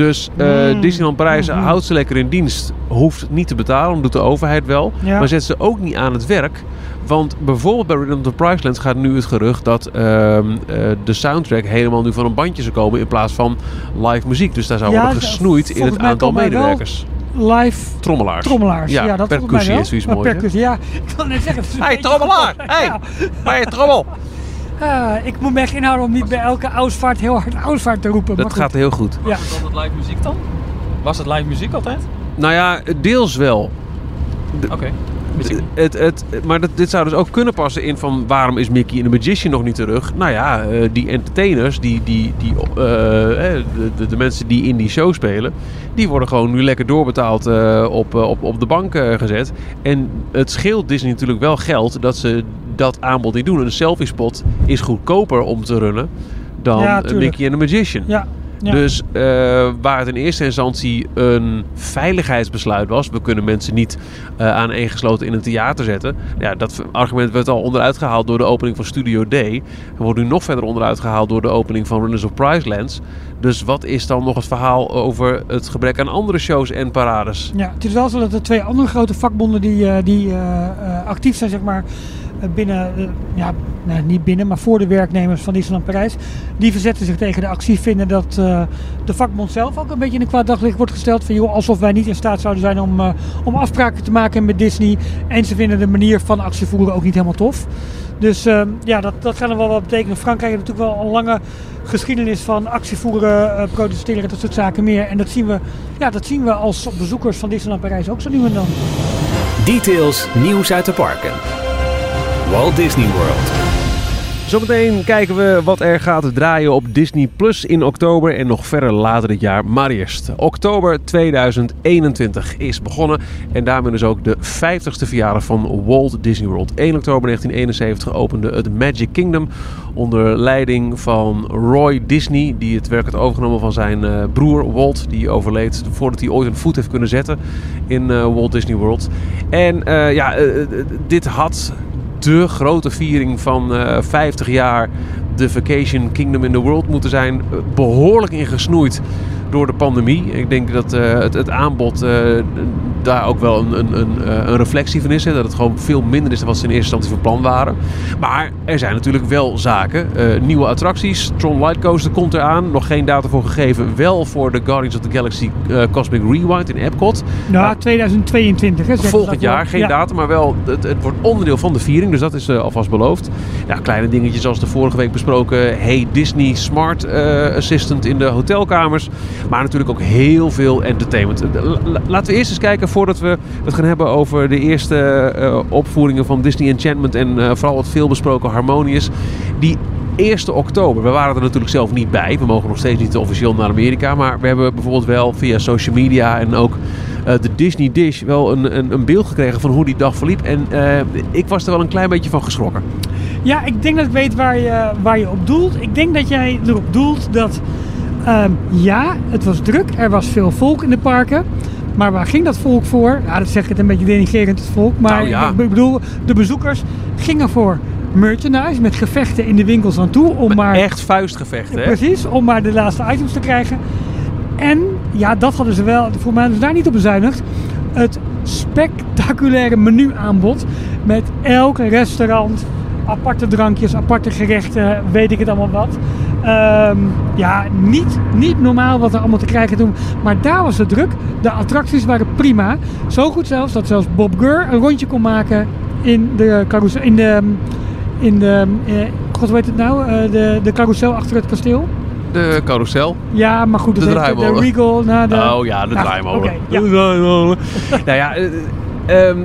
Dus eh, Mm. Disneyland Parijs Mhm. houdt ze lekker in dienst. Hoeft niet te betalen, doet de overheid wel. Ja. Maar zet ze ook niet aan het werk. Want bijvoorbeeld bij Rhythm of Pricelands gaat nu het gerucht dat ehm, eh, de soundtrack helemaal nu van een bandje zou komen in plaats van live muziek. Dus daar zou Ja, worden gesnoeid in het aantal er medewerkers. Live Trommelaars. trommelaars. Ja, Ja, dat percussie is zoiets moois, percussie, ja. Ik wil net zeggen. een Hey, trommelaar! Hey! Ja. Bij trommel! Ah, ik moet me echt inhouden om niet bij elke ausvaart heel hard ausvaart te roepen. Dat gaat heel goed. Ja. Was het altijd live muziek dan? Was het live muziek altijd? Nou ja, deels wel. Oké. Niet. Het, het, maar dat, dit zou dus ook kunnen passen in van waarom is Mickey en de Magician nog niet terug? Nou ja, eh, die entertainers, die, die, die, eh, eh, de, de, de mensen die in die show spelen, die worden gewoon nu lekker doorbetaald eh, op, eh, op, op de bank eh, gezet. En het scheelt Disney natuurlijk wel geld dat ze dat aanbod niet doen. Een selfie spot is goedkoper om te runnen dan Ja, eh. Mickey en de Magician. Ja. Ja. Dus eh, waar het in eerste instantie een veiligheidsbesluit was, we kunnen mensen niet eh aan één gesloten in een theater zetten. Ja, dat argument werd al onderuit gehaald door de opening van Studio D. En wordt nu nog verder onderuit gehaald door de opening van Runners of Prizelands. Dus wat is dan nog het verhaal over het gebrek aan andere shows en parades? Ja, het is wel zo dat de twee andere grote vakbonden die, eh, die eh, eh, actief zijn, zeg maar, eh, binnen, eh, ja, niet binnen, maar voor de werknemers van Disneyland Parijs, die verzetten zich tegen de actie, vinden dat eh, de vakbond zelf ook een beetje in een kwaad daglicht wordt gesteld. Van, joh, alsof wij niet in staat zouden zijn om, eh, om afspraken te maken met Disney. En ze vinden de manier van actie voeren ook niet helemaal tof. Dus ja, dat, dat gaat er wel wat betekenen. Frankrijk heeft natuurlijk wel een lange geschiedenis van actievoeren, protesteren, dat soort zaken meer. En dat zien we, ja, dat zien we als bezoekers van Disneyland Parijs ook zo nu en dan. Details nieuws uit de parken. Walt Disney World. Zometeen kijken we wat er gaat draaien op Disney Plus in oktober en nog verder later dit jaar. Maar eerst, oktober 2021 is begonnen en daarmee dus ook de 50ste verjaardag van Walt Disney World. 1 oktober 1971 opende het Magic Kingdom onder leiding van Roy Disney, die het werk had overgenomen van zijn eh, broer Walt, die overleed voordat hij ooit een voet heeft kunnen zetten in eh, Walt Disney World. En eh, ja, dit had de grote viering van eh 50 jaar de Vacation Kingdom in the World moeten zijn. eh, Behoorlijk ingesnoeid door de pandemie. Ik denk dat eh, het, het aanbod eh, daar ook wel een, een, een, eh, een reflectie van is. Hè? Dat het gewoon veel minder is dan wat ze in eerste instantie van plan waren. Maar er zijn natuurlijk wel zaken. Eh, nieuwe attracties. Tron Light Coaster komt eraan. Nog geen data voor gegeven. Wel voor de Guardians of the Galaxy eh, Cosmic Rewind in Epcot. Nou, Ja. 2022 hè. Volgend jaar, geen Ja. datum, maar wel het, het wordt onderdeel van de viering. Dus dat is alvast beloofd. Ja, kleine dingetjes zoals de vorige week besproken. Hey Disney Smart Assistant in de hotelkamers. Maar natuurlijk ook heel veel entertainment. La- la- Laten we eerst eens kijken voordat we het gaan hebben over de eerste eh, opvoeringen van Disney Enchantment. En eh, vooral het veelbesproken Harmonious. Die 1 oktober. We waren er natuurlijk zelf niet bij. We mogen nog steeds niet officieel naar Amerika. Maar we hebben bijvoorbeeld wel via social media en ook eh, de Disney Dish wel een, een, een beeld gekregen van hoe die dag verliep. En ik was er wel een klein beetje van geschrokken. Ja, ik denk dat ik weet waar je, waar je op doelt. Ik denk dat jij erop doelt dat, ehm, ja, het was druk. Er was veel volk in de parken. Maar waar ging dat volk voor? Ja, dat zeg ik het een beetje denigerend, het volk. Maar Nou ja. ik bedoel, de bezoekers gingen voor merchandise met gevechten in de winkels aan toe. Om maar, Echt vuistgevechten, hè? Precies, om maar de laatste items te krijgen. En ja, dat hadden ze wel. Voor mij hadden ze daar niet op bezuinigd. Het spectaculaire menuaanbod. Met elk restaurant, aparte drankjes, aparte gerechten, weet ik het allemaal wat. Ehm, ja, niet, niet normaal wat er allemaal te krijgen toen. Maar daar was het druk. De attracties waren prima. Zo goed zelfs dat zelfs Bob Gurr een rondje kon maken in de carousel. In de, in de eh, god hoe heet het nou? Eh, de, de carousel achter het kasteel. De carousel. Ja, maar goed, De heeft de draaimolen. Regal. Nou, de, Oh ja, de Nou, draaimolen. ja. De draaimolen. nou ja, eh, ehm,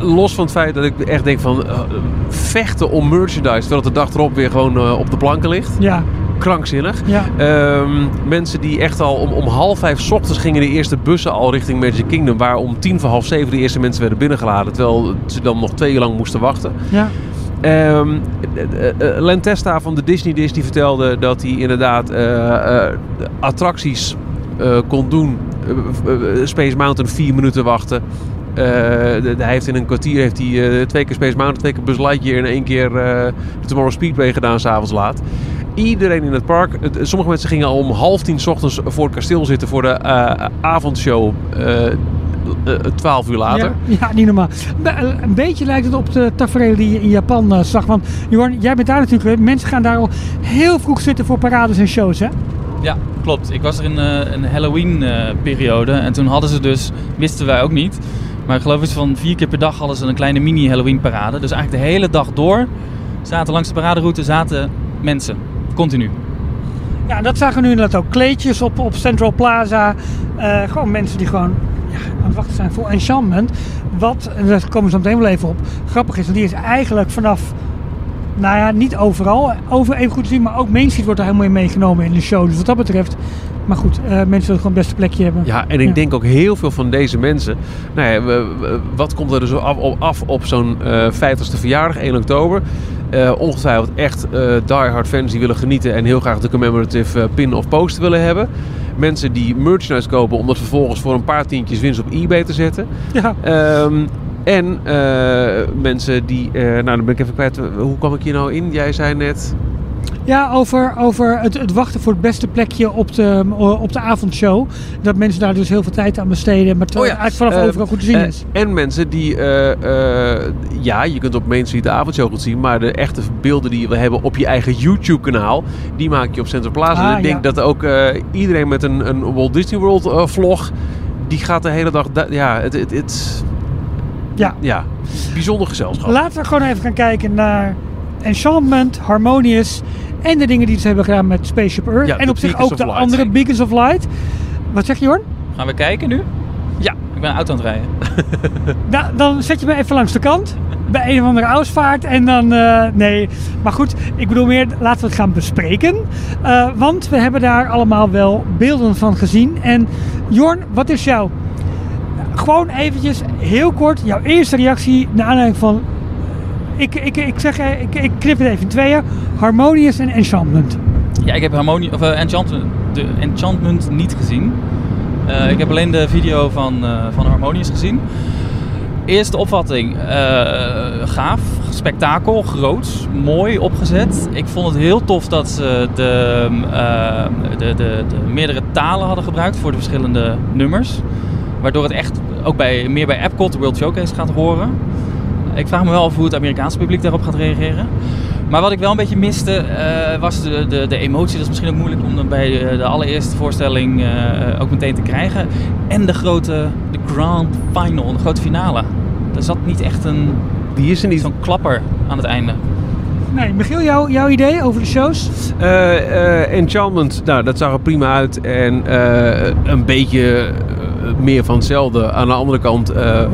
los van het feit dat ik echt denk van vechten om merchandise, terwijl het de dag erop weer gewoon op de planken ligt. Ja, Krankzinnig. ja. Ehm, mensen die echt al om, om half vijf 's ochtends gingen de eerste bussen al richting Magic Kingdom. Waar om tien voor half zeven de eerste mensen werden binnengeladen. Terwijl ze dan nog twee uur lang moesten wachten. ja. Ehm eh, eh, Len Testa van de Disney Dish die vertelde dat hij inderdaad eh, attracties kon doen. Space Mountain vier minuten wachten. De- hij heeft in een kwartier heeft hij, twee keer Space Mountain, twee keer Buzz Lightyear en één keer de Tomorrow Speedway gedaan s'avonds laat. Iedereen in het park. Sommige mensen gingen al om half tien 's ochtends voor het kasteel zitten voor de eh, avondshow. eh, eh, 12 uur later. Ja, ja, niet normaal. Een beetje lijkt het op de tafereel die je in Japan eh, zag. Want Jorn, jij bent daar natuurlijk. eh, Mensen gaan daar al heel vroeg zitten voor parades en shows, hè? Ja, klopt. Ik was er in eh, een Halloween-periode. en toen hadden ze dus, wisten wij ook niet. Maar ik geloof iets van vier keer per dag hadden ze een kleine mini-Halloween-parade. Dus eigenlijk de hele dag door zaten langs de paraderoute zaten mensen. Continu. Ja, dat zagen we nu inderdaad ook. Kleedjes op, op Central Plaza. Eh, gewoon mensen die gewoon ja, aan het wachten zijn voor enchantment. Wat, en daar komen we zo meteen wel even op, grappig is. Want die is eigenlijk vanaf, nou ja, niet overal over even goed te zien. Maar ook Main Street wordt er helemaal in meegenomen in de show. Dus wat dat betreft, maar goed, eh, mensen willen gewoon het beste plekje hebben. Ja, en ik Ja. denk ook heel veel van deze mensen. Nou ja, wat komt er dus af op, af op zo'n eh 50ste verjaardag, 1 oktober? Eh, ongetwijfeld echt eh diehard fans die willen genieten en heel graag de commemorative eh, pin of poster willen hebben. Mensen die merchandise kopen om dat vervolgens voor een paar tientjes winst op eBay te zetten. Ja, Ehm, en mensen die, nou dan ben ik even kwijt, hoe kwam ik hier nou in? Jij zei net, Ja, over, over het, het wachten voor het beste plekje op de, op de avondshow. Dat mensen daar dus heel veel tijd aan besteden. Maar terwijl Oh ja, eigenlijk vanaf eh, overal goed te zien Eh, is. en mensen die, eh, eh, ja, je kunt op Main Street de avondshow goed zien, maar de echte beelden die we hebben op je eigen YouTube-kanaal, die maak je op Central Plaza. Ah, en ik denk ja. dat ook eh, iedereen met een, een Walt Disney World eh, vlog, die gaat de hele dag, da- ja, het, het, het, Ja. ja, bijzonder gezelschap. Laten we gewoon even gaan kijken naar Enchantment, Harmonious en de dingen die ze hebben gedaan met Spaceship Earth. Ja, en op zich ook de Light. andere Beacons of Light. Wat zeg je Jorn? Gaan we kijken nu? Ja. Ik ben een auto aan het rijden. Da- dan zet je me even langs de kant. Bij een of andere ausvaart. En dan, eh, nee. Maar goed, ik bedoel meer, laten we het gaan bespreken. Eh, want we hebben daar allemaal wel beelden van gezien. En Jorn, wat is jouw, gewoon eventjes, heel kort, jouw eerste reactie naar aanleiding van, ik, ik, ik zeg, eh, ik, ik knip het even in tweeën. Harmonious en Enchantment. Ja, ik heb Harmonie, of, eh, Enchantment, de Enchantment niet gezien. Eh, ik heb alleen de video van, eh, van Harmonious gezien. Eerste opvatting, gaaf, spektakel, groots, mooi opgezet. Ik vond het heel tof dat ze de, de, de, de meerdere talen hadden gebruikt voor de verschillende nummers. Waardoor het echt ook bij, meer bij Epcot, de World Showcase, gaat horen. Ik vraag me wel af hoe het Amerikaanse publiek daarop gaat reageren. Maar wat ik wel een beetje miste, eh, was de, de, de emotie. Dat is misschien ook moeilijk om dan bij de allereerste voorstelling eh, ook meteen te krijgen. En de grote, de grand final, de grote finale. Er zat niet echt een, Die is er niet. zo'n klapper aan het einde. Nee, Michiel, jouw, jouw idee over de shows? Eh, eh, Enchantment, nou, dat zag er prima uit. En eh, een beetje meer van hetzelfde. Aan de andere kant, eh, eh,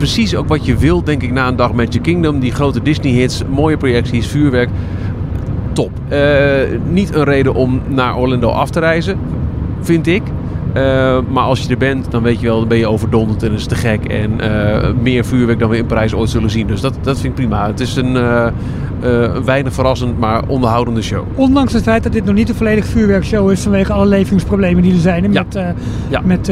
precies ook wat je wilt, denk ik, na een dag Magic Kingdom. Die grote Disney-hits, mooie projecties, vuurwerk. Top. Eh, niet een reden om naar Orlando af te reizen, vind ik. Eh, maar als je er bent, dan weet je wel, dan ben je overdonderd en is het te gek. En eh, meer vuurwerk dan we in Parijs ooit zullen zien. Dus dat, dat vind ik prima. Het is een eh, weinig verrassend, maar onderhoudende show. Ondanks het feit dat dit nog niet een volledig vuurwerkshow is vanwege alle leveringsproblemen die er zijn. hè, Ja. Met, Ja. met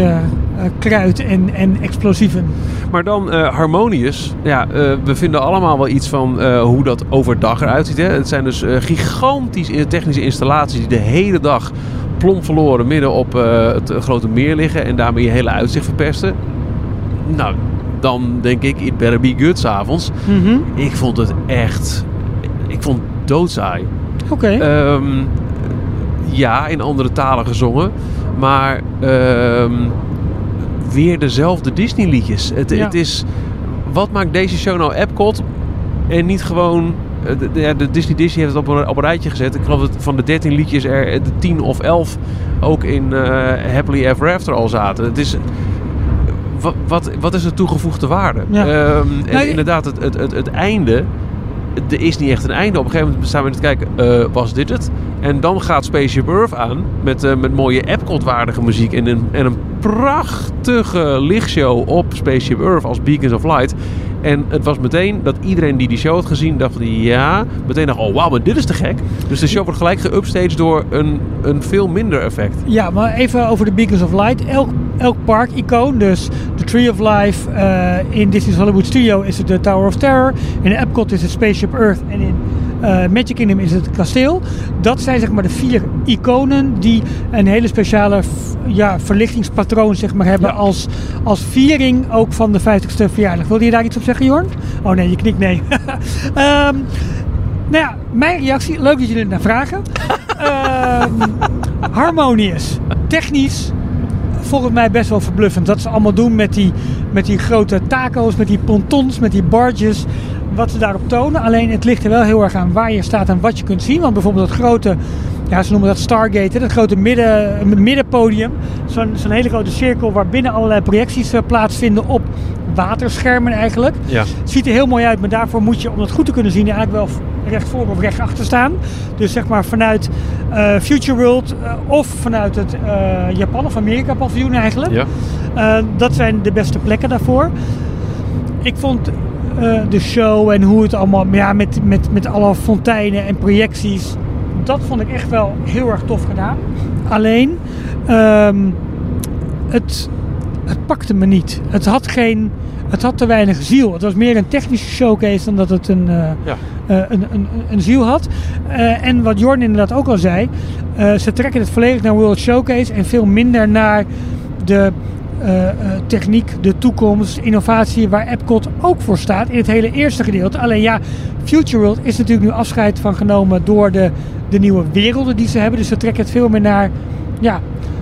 kruid en, en explosieven. Maar dan Harmonious. Ja, we vinden allemaal wel iets van hoe dat overdag eruit ziet. Hè? Het zijn dus gigantische technische installaties die de hele dag plomp verloren midden op eh, het eh, grote meer liggen. En daarmee je hele uitzicht verpesten. Nou, dan denk ik, it better be good s'avonds. Ik vond het echt... Ik vond het doodsaai. Oké. Ehm, ja, in andere talen gezongen. Maar ehm, weer dezelfde Disney liedjes. Het, Ja. het is... Wat maakt deze show nou Epcot? En niet gewoon... eh, De, de, Disney Disney heeft het op een, op een rijtje gezet. Ik geloof dat van de 13 liedjes er de 10 of 11 ook in eh, Happily Ever After al zaten. Het is... Wat, wat, wat is de toegevoegde waarde? Ja. Ehm, en Nou, inderdaad, het, het, het, het einde er is niet echt een einde. Op een gegeven moment staan we te kijken, eh, was dit het? En dan gaat Spaceship Earth aan met, eh, met mooie Epcot-waardige muziek en een, en een prachtige lichtshow op Spaceship Earth als Beacons of Light. En het was meteen dat iedereen die die show had gezien dacht, ja, meteen dacht, oh wauw, maar dit is te gek. Dus de show wordt gelijk geupstaged door een, een veel minder effect. Ja, maar even over de Beacons of Light. Elk, elk park-icoon, dus de Tree of Life, eh, in Disney's Hollywood Studio is het de Tower of Terror. In Epcot is het Spaceship Earth en in eh, Magic Kingdom is het kasteel. Dat zijn zeg maar de vier iconen die een hele speciale ja, verlichtingspatroon zeg maar, hebben als, als viering ook van de 50ste verjaardag. Wilde je daar iets op zeggen, Jorn? Oh nee, je knikt nee. Ehm, nou ja, mijn reactie, leuk dat jullie er naar vragen. Ehm harmonious, technisch, volgens mij best wel verbluffend. Dat ze allemaal doen met die, met die grote taco's, met die pontons, met die barges. Wat ze daarop tonen. Alleen het ligt er wel heel erg aan waar je staat en wat je kunt zien. Want bijvoorbeeld dat grote, ja, ze noemen dat Stargate, hè, dat grote midden, middenpodium. Zo'n zo'n hele grote cirkel waar binnen allerlei projecties eh, plaatsvinden op waterschermen eigenlijk. Ja. Ziet er heel mooi uit, maar daarvoor moet je, om dat goed te kunnen zien, eigenlijk wel recht voor of recht achter staan. Dus zeg maar vanuit eh, Future World eh, of vanuit het Japan of Amerika paviljoen eigenlijk. Ja. Dat zijn de beste plekken daarvoor. Ik vond eh, de show en hoe het allemaal, ja, met, met, met alle fonteinen en projecties, dat vond ik echt wel heel erg tof gedaan. Alleen, ehm, het, het pakte me niet. Het had geen, het had te weinig ziel. Het was meer een technische showcase dan dat het een, eh, Ja. eh, een, een, een ziel had. En wat Jorn inderdaad ook al zei, ze trekken het volledig naar World Showcase en veel minder naar de eh, eh, techniek, de toekomst, innovatie waar Epcot ook voor staat in het hele eerste gedeelte. Alleen ja, Future World is natuurlijk nu afscheid van genomen door de, de nieuwe werelden die ze hebben. Dus ze trekken het veel meer naar ja,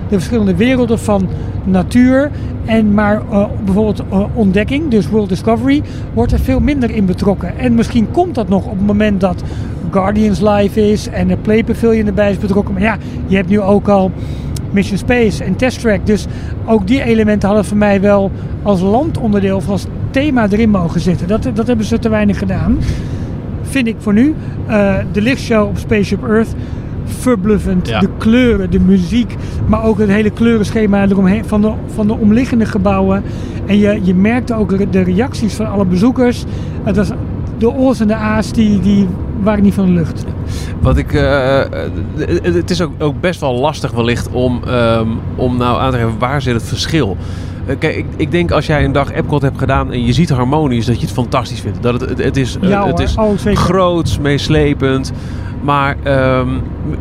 de verschillende werelden van natuur. En maar eh, bijvoorbeeld ontdekking, dus World Discovery, wordt er veel minder in betrokken. En misschien komt dat nog op het moment dat Guardians Live is en de Play Pavilion erbij is betrokken. Maar ja, je hebt nu ook al Mission Space en Test Track. Dus ook die elementen hadden voor mij wel als landonderdeel of als thema erin mogen zitten. Dat, dat hebben ze te weinig gedaan. Vind ik voor nu. Eh, de lichtshow op Spaceship Earth. Verbluffend. Ja. De kleuren, de muziek. Maar ook het hele kleurenschema eromheen van de, van de omliggende gebouwen. En je, je merkte ook de reacties van alle bezoekers. Het was de O's en de A's die, die waren niet van lucht. Wat ik, eh, eh, het is ook, ook best wel lastig wellicht om, ehm, om nou aan te geven waar zit het verschil. Eh, kijk, ik, ik denk als jij een dag Epcot hebt gedaan en je ziet harmonisch, dat je het fantastisch vindt. Dat het, het, het is, Ja het is Oh, groots, meeslepend. Maar ehm,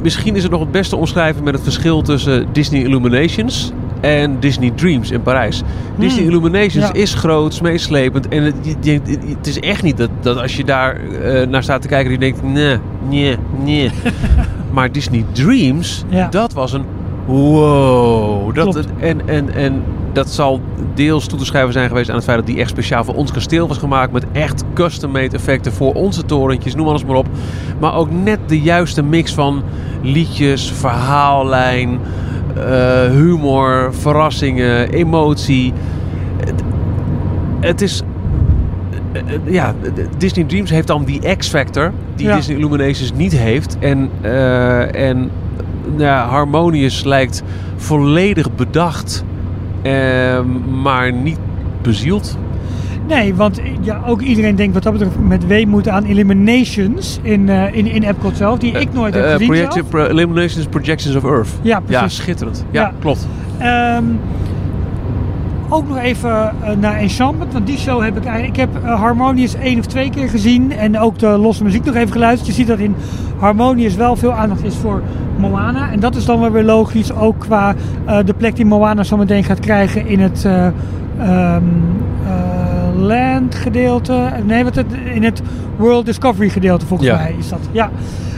misschien is het nog het beste omschrijven met het verschil tussen Disney Illuminations en Disney Dreams in Parijs. Disney Illuminations Hmm. Ja. is groots, meeslepend. En het, je- je- het is echt niet dat, dat als je daar eh, naar staat te kijken, dat je denkt, nee, nee, nee. maar Disney Dreams, Ja. dat was een wow. Dat, Klopt. en, en, en dat zal deels toe te schrijven zijn geweest aan het feit dat die echt speciaal voor ons kasteel was gemaakt. Met echt custom-made effecten voor onze torentjes, noem alles maar op. Maar ook net de juiste mix van liedjes, verhaallijn, eh, humor, verrassingen, emotie. Het, het is. eh, Ja, Disney Dreams heeft dan die X-factor die Ja. Disney Illuminations niet heeft. En, eh, en ja, Harmonious lijkt volledig bedacht, maar niet bezield. Nee, want eh, ja, ook iedereen denkt wat dat betreft met weemoed aan Eliminations in, eh, in, in Epcot zelf, die ik nooit heb Eh, gezien project- zelf. Pro- Illuminations Projections of Earth. Ja, Ja, precies. schitterend. Ja, Ja. klopt. Ehm, ook nog even eh, naar Enchantment, want die show heb ik eigenlijk... Ik heb eh, Harmonious één of twee keer gezien en ook de losse muziek nog even geluisterd. Je ziet dat in Harmonious wel veel aandacht is voor Moana. En dat is dan wel weer logisch, ook qua eh, de plek die Moana zo meteen gaat krijgen in het... eh, ehm, eh, land gedeelte, nee, wat het, in het World Discovery gedeelte volgens Ja. mij is dat. Ja.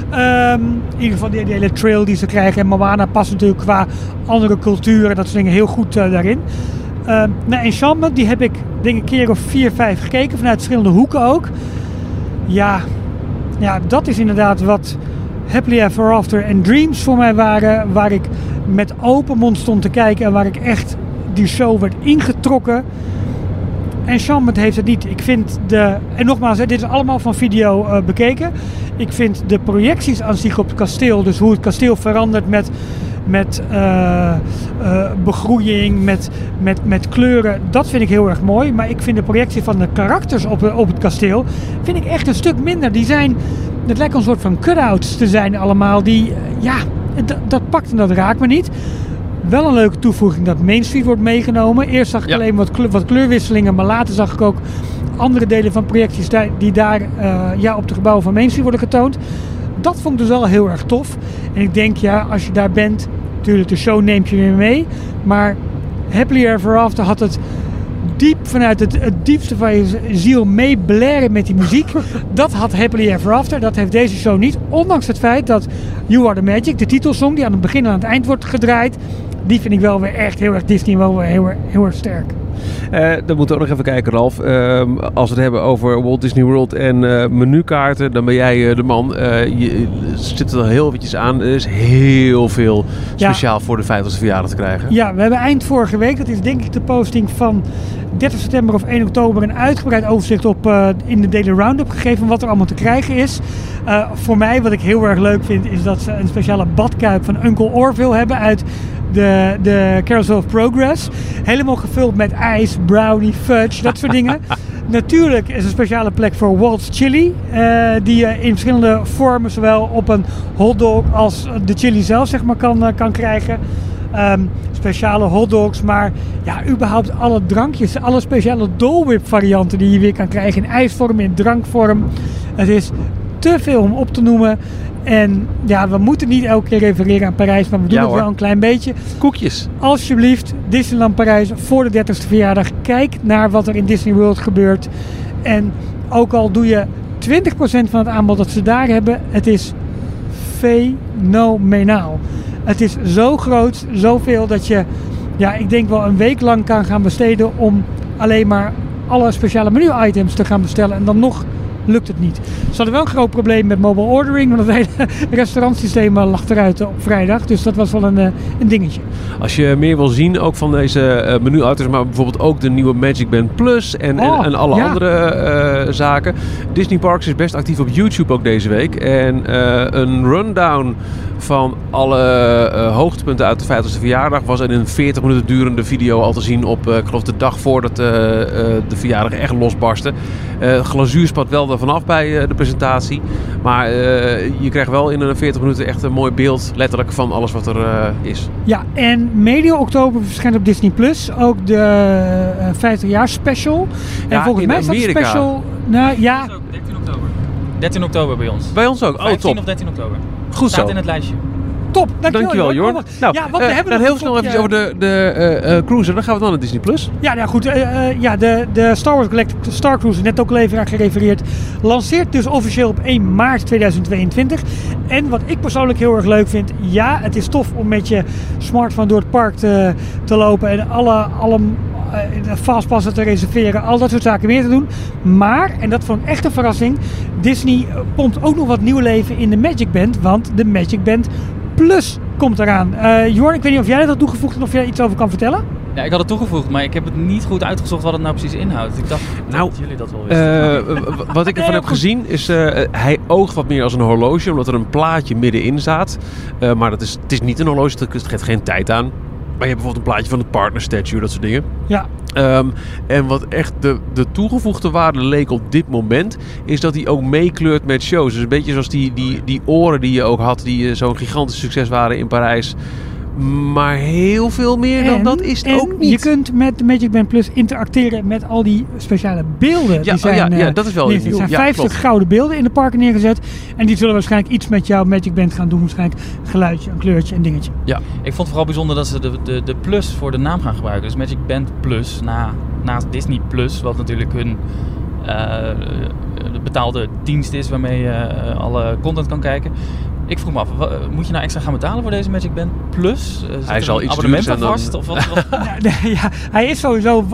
Ehm, in ieder geval die, die hele trail die ze krijgen. En Moana past natuurlijk qua andere culturen, dat soort dingen heel goed daarin. Ehm nou, Enchantment, die heb ik denk een keer of vier, vijf gekeken, vanuit verschillende hoeken ook. Ja, ja dat is inderdaad wat Happily Ever After en Dreams voor mij waren. Waar ik met open mond stond te kijken en waar ik echt die show werd ingetrokken. Enchantment heeft het niet. Ik vind de. En nogmaals, dit is allemaal van video eh, bekeken. Ik vind de projecties aan zich op het kasteel, dus hoe het kasteel verandert met, met eh, eh, begroeiing, met, met, met kleuren, dat vind ik heel erg mooi. Maar ik vind de projectie van de karakters op, de- op het kasteel vind ik echt een stuk minder. Die zijn. Het lijkt een soort van cut-outs te zijn allemaal. Die, eh, ja, dat pakt en dat raakt me niet. Wel een leuke toevoeging dat Main Street wordt meegenomen. Eerst zag ik Ja. alleen wat, kleur- wat kleurwisselingen, maar later zag ik ook andere delen van projecties die, die daar uh, ja, op de gebouwen van Main Street worden getoond. Dat vond ik dus wel heel erg tof. En ik denk, ja, als je daar bent, natuurlijk de show neemt je weer mee. Maar Happily Ever After had het diep vanuit het, het, diepste van je ziel mee blaren met die muziek. Dat had Happily Ever After. Dat heeft deze show niet. Ondanks het feit dat You Are The Magic, de titelsong die aan het begin en aan het eind wordt gedraaid. Die vind ik wel weer echt heel erg Disney wel weer heel, heel erg sterk. Uh, dan moeten we ook nog even kijken, Ralf. Uh, als we het hebben over Walt Disney World en uh, menukaarten, dan ben jij de man. je zit er heel eventjes aan. Er is heel veel speciaal voor de 50ste verjaardag te krijgen. Ja, we hebben eind vorige week, dat is denk ik de posting van 30 september of 1 oktober, een uitgebreid overzicht op in de Daily Roundup gegeven wat er allemaal te krijgen is. voor mij, wat ik heel erg leuk vind, is dat ze een speciale badkuip van Uncle Orville hebben uit de, de Carousel of Progress. Helemaal gevuld met ijs, brownie, fudge, dat soort dingen. Natuurlijk is een speciale plek voor Walt's Chili. Uh, die je in verschillende vormen, zowel op een hotdog als de chili zelf, zeg maar, kan, uh, kan krijgen. Um, speciale hotdogs, maar ja, überhaupt alle drankjes, alle speciale Dole Whip varianten die je weer kan krijgen in ijsvorm, in drankvorm. Het is te veel om op te noemen. En ja, we moeten niet elke keer refereren aan Parijs, maar we doen het wel een klein beetje. Koekjes. Alsjeblieft, Disneyland Parijs voor de 30ste verjaardag. Kijk naar wat er in Disney World gebeurt. En ook al doe je 20% van het aanbod dat ze daar hebben, het is fenomenaal. Het is zo groot, zoveel dat je, ja, ik denk wel een week lang kan gaan besteden om alleen maar alle speciale menu-items te gaan bestellen. En dan nog lukt het niet. Ze hadden wel een groot probleem met mobile ordering, want het hele restaurantsysteem lag eruit op vrijdag. Dus dat was wel een, eh, een dingetje. Als je meer wil zien, ook van deze uh, menu-items, maar bijvoorbeeld ook de nieuwe Magic Band Plus en, en, oh, alle andere uh, zaken. Disney Parks is best actief op YouTube ook deze week. En een rundown van alle uh, hoogtepunten uit de 50ste verjaardag was in een 40 minuten durende video al te zien op, ik geloof, de dag voordat de verjaardag echt losbarstte. glazuur spat wel er vanaf bij de presentatie, maar je krijgt wel in een 40 minuten echt een mooi beeld, letterlijk, van alles wat er is. Ja, en medio oktober verschijnt op Disney Plus ook de 50 jaar special. En volgens mij is dat special. Nou ja. 13 oktober. 13 oktober bij ons. Bij ons ook. Oh, 15 top. of 13 oktober. Goed Staat zo. in het lijstje. Top, dankjewel, dankjewel Jorn. Nou, ja, wat we uh, hebben dan heel snel even over de, de uh, cruiser. Dan gaan we dan naar Disney+. Plus. Ja, nou goed. Ja, de, de Star Wars Galactic Star Cruiser, net ook al even aan gerefereerd, lanceert dus officieel op 1 maart 2022. En wat ik persoonlijk heel erg leuk vind, ja, het is tof om met je smartphone door het park te, te lopen en alle, alle fastpassen te reserveren, al dat soort zaken meer te doen. Maar, en dat vond ik echt een verrassing, Disney pompt ook nog wat nieuw leven in de Magic Band, want de Magic Band Plus komt eraan. Uh, Jorn, ik weet niet of jij dat had toegevoegd en of jij iets over kan vertellen? Ja, ik had het toegevoegd, maar ik heb het niet goed uitgezocht wat het nou precies inhoudt. Ik dacht nou, dat jullie dat wel wisten. Uh, wat ik ervan heb gezien is, uh, hij oogt wat meer als een horloge, omdat er een plaatje middenin staat. Uh, maar dat is, het is niet een horloge, het geeft geen tijd aan. Maar je hebt bijvoorbeeld een plaatje van de partner statue, dat soort dingen. Ja. Um, en wat echt de, de toegevoegde waarde leek op dit moment, is dat hij ook meekleurt met shows. Dus een beetje zoals die, die, die oren die je ook had, die zo'n gigantisch succes waren in Parijs. Maar heel veel meer dan dat is het ook niet. Je kunt met de Magic Band Plus interacteren met al die speciale beelden. Ja, die zijn, oh ja, ja, dat is wel Er zijn ja, 50 gouden beelden in de parken neergezet. En die zullen waarschijnlijk iets met jouw Magic Band gaan doen. Waarschijnlijk een geluidje, een kleurtje, een dingetje. Ja, ik vond het vooral bijzonder dat ze de, de, de Plus voor de naam gaan gebruiken. Dus Magic Band Plus na, naast Disney Plus, wat natuurlijk hun uh, betaalde dienst is waarmee je uh, alle content kan kijken. Ik vroeg me af, moet je nou extra gaan betalen voor deze Magic Band Plus? Uh, hij zal iets aan vast? Dan... Of wat, wat? ja, hij is sowieso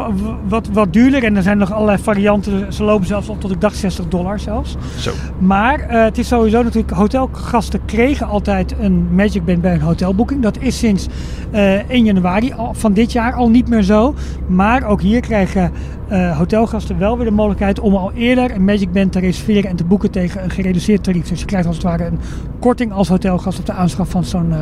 wat, wat duurder en er zijn nog allerlei varianten. Ze lopen zelfs op tot ik dacht 60 dollar zelfs. Zo. Maar uh, het is sowieso natuurlijk, hotelgasten kregen altijd een Magic Band bij een hotelboeking. Dat is sinds uh, 1 januari van dit jaar al niet meer zo. Maar ook hier krijgen uh, hotelgasten wel weer de mogelijkheid om al eerder een Magic Band te reserveren en te boeken tegen een gereduceerd tarief. Dus je krijgt als het ware een korting als hotelgast op de aanschaf van zo'n uh,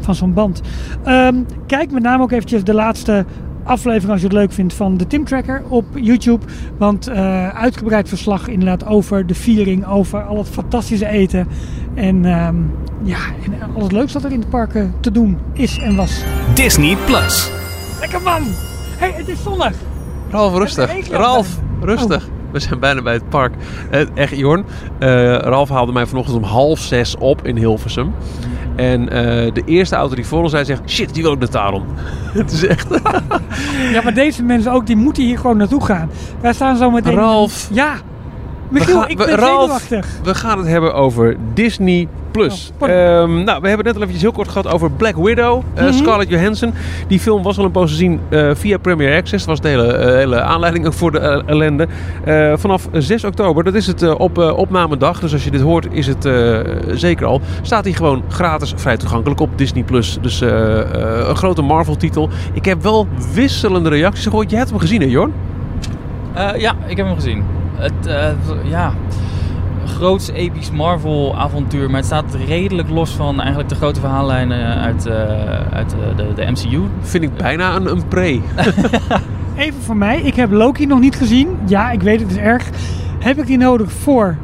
van zo'n band. Um, kijk met name ook eventjes de laatste aflevering als je het leuk vindt van de Tim Tracker op YouTube. Want uh, uitgebreid verslag inderdaad over de viering, over al het fantastische eten. En um, ja, en al het leuks dat er in de parken te doen is en was. Disney Plus. Lekker man! hey, het is zonnig! Ralf, rustig. Ralf, rustig. Oh. We We zijn bijna bij het park. Eh, echt, Jorn. eh, Ralf haalde mij vanochtend om half zes op in Hilversum. En eh, de eerste auto die voor ons zei zegt... Shit, die wil ik naar Taron. het is echt... Ja, maar deze mensen ook, die moeten hier gewoon naartoe gaan. Wij staan zo meteen... Ralf. Ja. Michiel, gaan- ik we- ben Ralf. zenuwachtig. We gaan het hebben over Disney Plus. Oh. Ehm, nou, we hebben het net al eventjes heel kort gehad over Black Widow. eh, Mhm. Scarlett Johansson. Die film was al een poos te zien eh, via Premier Access. Dat was de hele, eh, hele aanleiding ook voor de ellende. Eh, vanaf 6 oktober, dat is het op opnamedag. Dus als je dit hoort, is het eh, zeker al. Staat hij gewoon gratis vrij toegankelijk op Disney Plus. Dus eh, eh, een grote Marvel-titel. Ik heb wel wisselende reacties gehoord. Je hebt hem gezien, hè, Jorn? Eh, ja, ik heb hem gezien. Het, eh, ja, groots episch Marvel avontuur, maar het staat redelijk los van eigenlijk de grote verhaallijnen uit, eh, uit eh, de, de MCU. Vind ik bijna een, een pre. Even voor mij, ik heb Loki nog niet gezien. Ja, ik weet het is erg. Heb ik die nodig voor